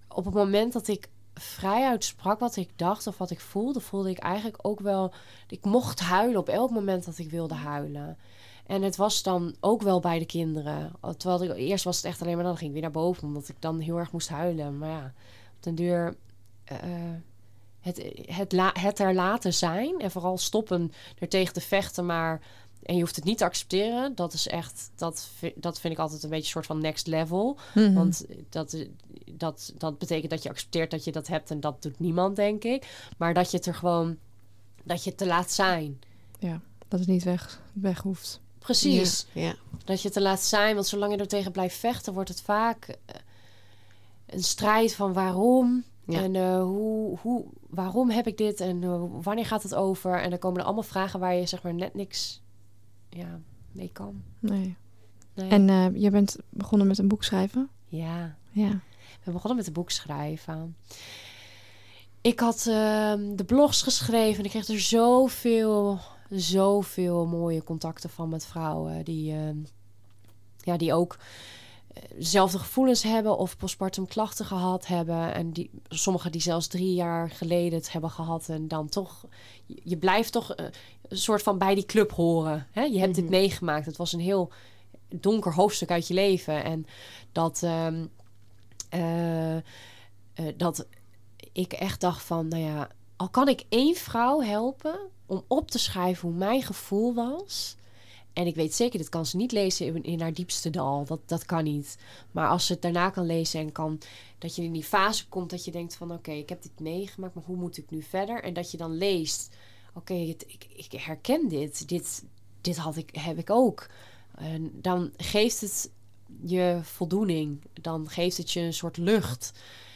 op het moment dat ik vrij uitsprak wat ik dacht of wat ik voelde, voelde ik eigenlijk ook wel. Ik mocht huilen op elk moment dat ik wilde huilen. En het was dan ook wel bij de kinderen. Terwijl ik, eerst was het echt alleen maar dan ging ik weer naar boven, omdat ik dan heel erg moest huilen. Maar ja, op den duur. eh, het, het, het er laten zijn en vooral stoppen er tegen te vechten, maar En je hoeft het niet te accepteren. Dat is echt, dat, dat vind ik altijd een beetje een soort van next level. Mhm. Want dat, dat, dat betekent dat je accepteert dat je dat hebt. En dat doet niemand, denk ik. Maar dat je het er gewoon, dat je het te laat zijn. dat het niet weg, weg hoeft. Precies. Ja, ja. Dat je te laat zijn. Want zolang je er tegen blijft vechten, wordt het vaak eh, een strijd van waarom. Ja. En eh, hoe, hoe, waarom heb ik dit en eh, wanneer gaat het over? En dan komen er allemaal vragen waar je zeg maar net niks ja, mee kan. Nee. Nee. En eh, je bent begonnen met een boek schrijven? ja, Ja. we begonnen met een boek schrijven. Ik had ehm, de blogs geschreven en ik kreeg er zoveel, zoveel mooie contacten van met vrouwen die, ehm, ja, die ook dezelfde gevoelens hebben of postpartum klachten gehad hebben. En die, sommigen die zelfs drie jaar geleden het hebben gehad. En dan toch, je, je blijft toch eh, een soort van bij die club horen. Hè? Je hebt dit Mhm. meegemaakt. Het was een heel donker hoofdstuk uit je leven. En dat, ehm, eh, eh, dat ik echt dacht van, nou ja, al kan ik één vrouw helpen om op te schrijven hoe mijn gevoel was. En ik weet zeker, dit kan ze niet lezen in, in haar diepste dal. Dat, dat kan niet. Maar als ze het daarna kan lezen en kan... dat je in die fase komt dat je denkt van... oké, ik heb dit meegemaakt, maar hoe moet ik nu verder? En dat je dan leest... oké, ik, ik herken dit. Dit, dit had ik, heb ik ook. En dan geeft het je voldoening. Dan geeft het je een soort lucht.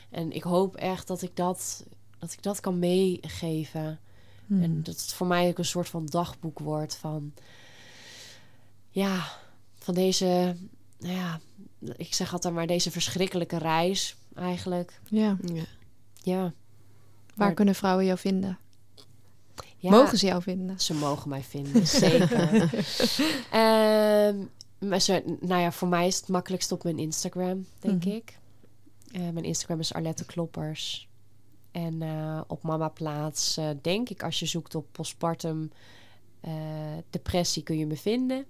En ik hoop echt dat ik dat, dat, ik dat kan meegeven. Mhm. En dat het voor mij ook een soort van dagboek wordt van... Ja, van deze... Nou ja, ik zeg altijd maar deze verschrikkelijke reis eigenlijk. ja. Ja. Ja. Waar Maar- kunnen vrouwen jou vinden? ja Mogen ze jou vinden? Ze mogen mij vinden, zeker. [laughs] Ehm, maar ze, nou ja, voor mij is het makkelijkst op mijn Instagram, denk Mhm. ik. Eh, mijn Instagram is Arlette Kloppers. En eh, op Mama Plaats, eh, denk ik, als je zoekt op postpartum eh, depressie, kun je me vinden.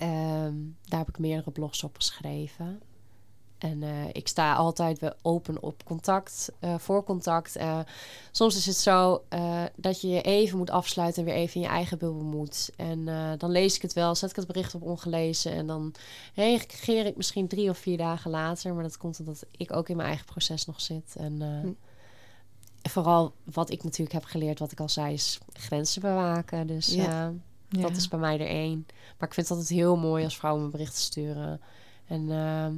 Ehm, daar heb ik meerdere blogs op geschreven. En eh, ik sta altijd weer open op contact, eh, voor contact. Eh, soms is het zo dat je je even moet afsluiten en weer even in je eigen bubbel moet. En dan lees ik het wel, zet ik het bericht op ongelezen. En dan reageer ik misschien drie of vier dagen later. Maar dat komt omdat ik ook in mijn eigen proces nog zit. En Hm. vooral wat ik natuurlijk heb geleerd, wat ik al zei, is grenzen bewaken. Dus Ja. Ja. dat is bij mij er één. Maar ik vind het altijd heel mooi als vrouwen me berichten sturen. En ehm,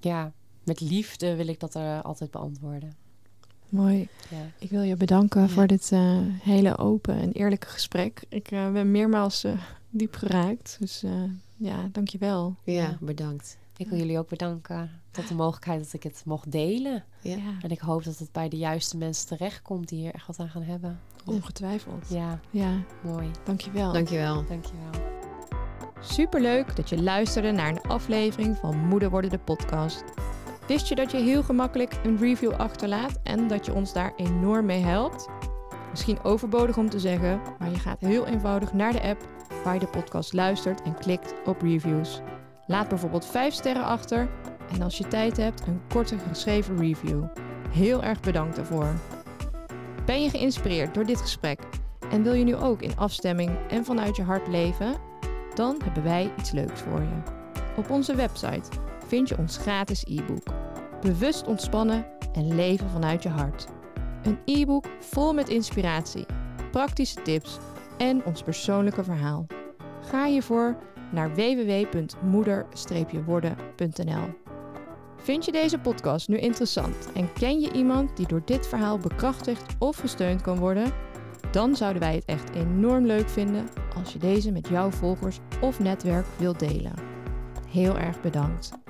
ja, met liefde wil ik dat er altijd beantwoorden. Mooi. Ja. Ik wil je bedanken Ja. voor dit eh, hele open en eerlijke gesprek. Ik eh, ben meermaals eh, diep geraakt. Dus ja, dankjewel. ja, bedankt. Ik wil jullie ook bedanken tot de mogelijkheid dat ik het mocht delen. Ja. En ik hoop dat het bij de juiste mensen terechtkomt die hier echt wat aan gaan hebben. ongetwijfeld. Ja, Ja, mooi. dankjewel. Dankjewel. Dankjewel. Superleuk dat je luisterde naar een aflevering van Moeder Worden de podcast. Wist je dat je heel gemakkelijk een review achterlaat en dat je ons daar enorm mee helpt? Misschien overbodig om te zeggen, maar je gaat heel eenvoudig naar de app waar je de podcast luistert en klikt op reviews. Laat bijvoorbeeld 5 sterren achter en als je tijd hebt een korte geschreven review. Heel erg bedankt daarvoor. Ben je geïnspireerd door dit gesprek en wil je nu ook in afstemming en vanuit je hart leven? Dan hebben wij iets leuks voor je. Op onze website vind je ons gratis e-book. Bewust ontspannen en leven vanuit je hart. Een e-book vol met inspiratie, praktische tips en ons persoonlijke verhaal. Ga hiervoor naar www.moeder-worden.nl. Vind je deze podcast nu interessant en ken je iemand die door dit verhaal bekrachtigd of gesteund kan worden? Dan zouden wij het echt enorm leuk vinden als je deze met jouw volgers of netwerk wilt delen. Heel erg bedankt.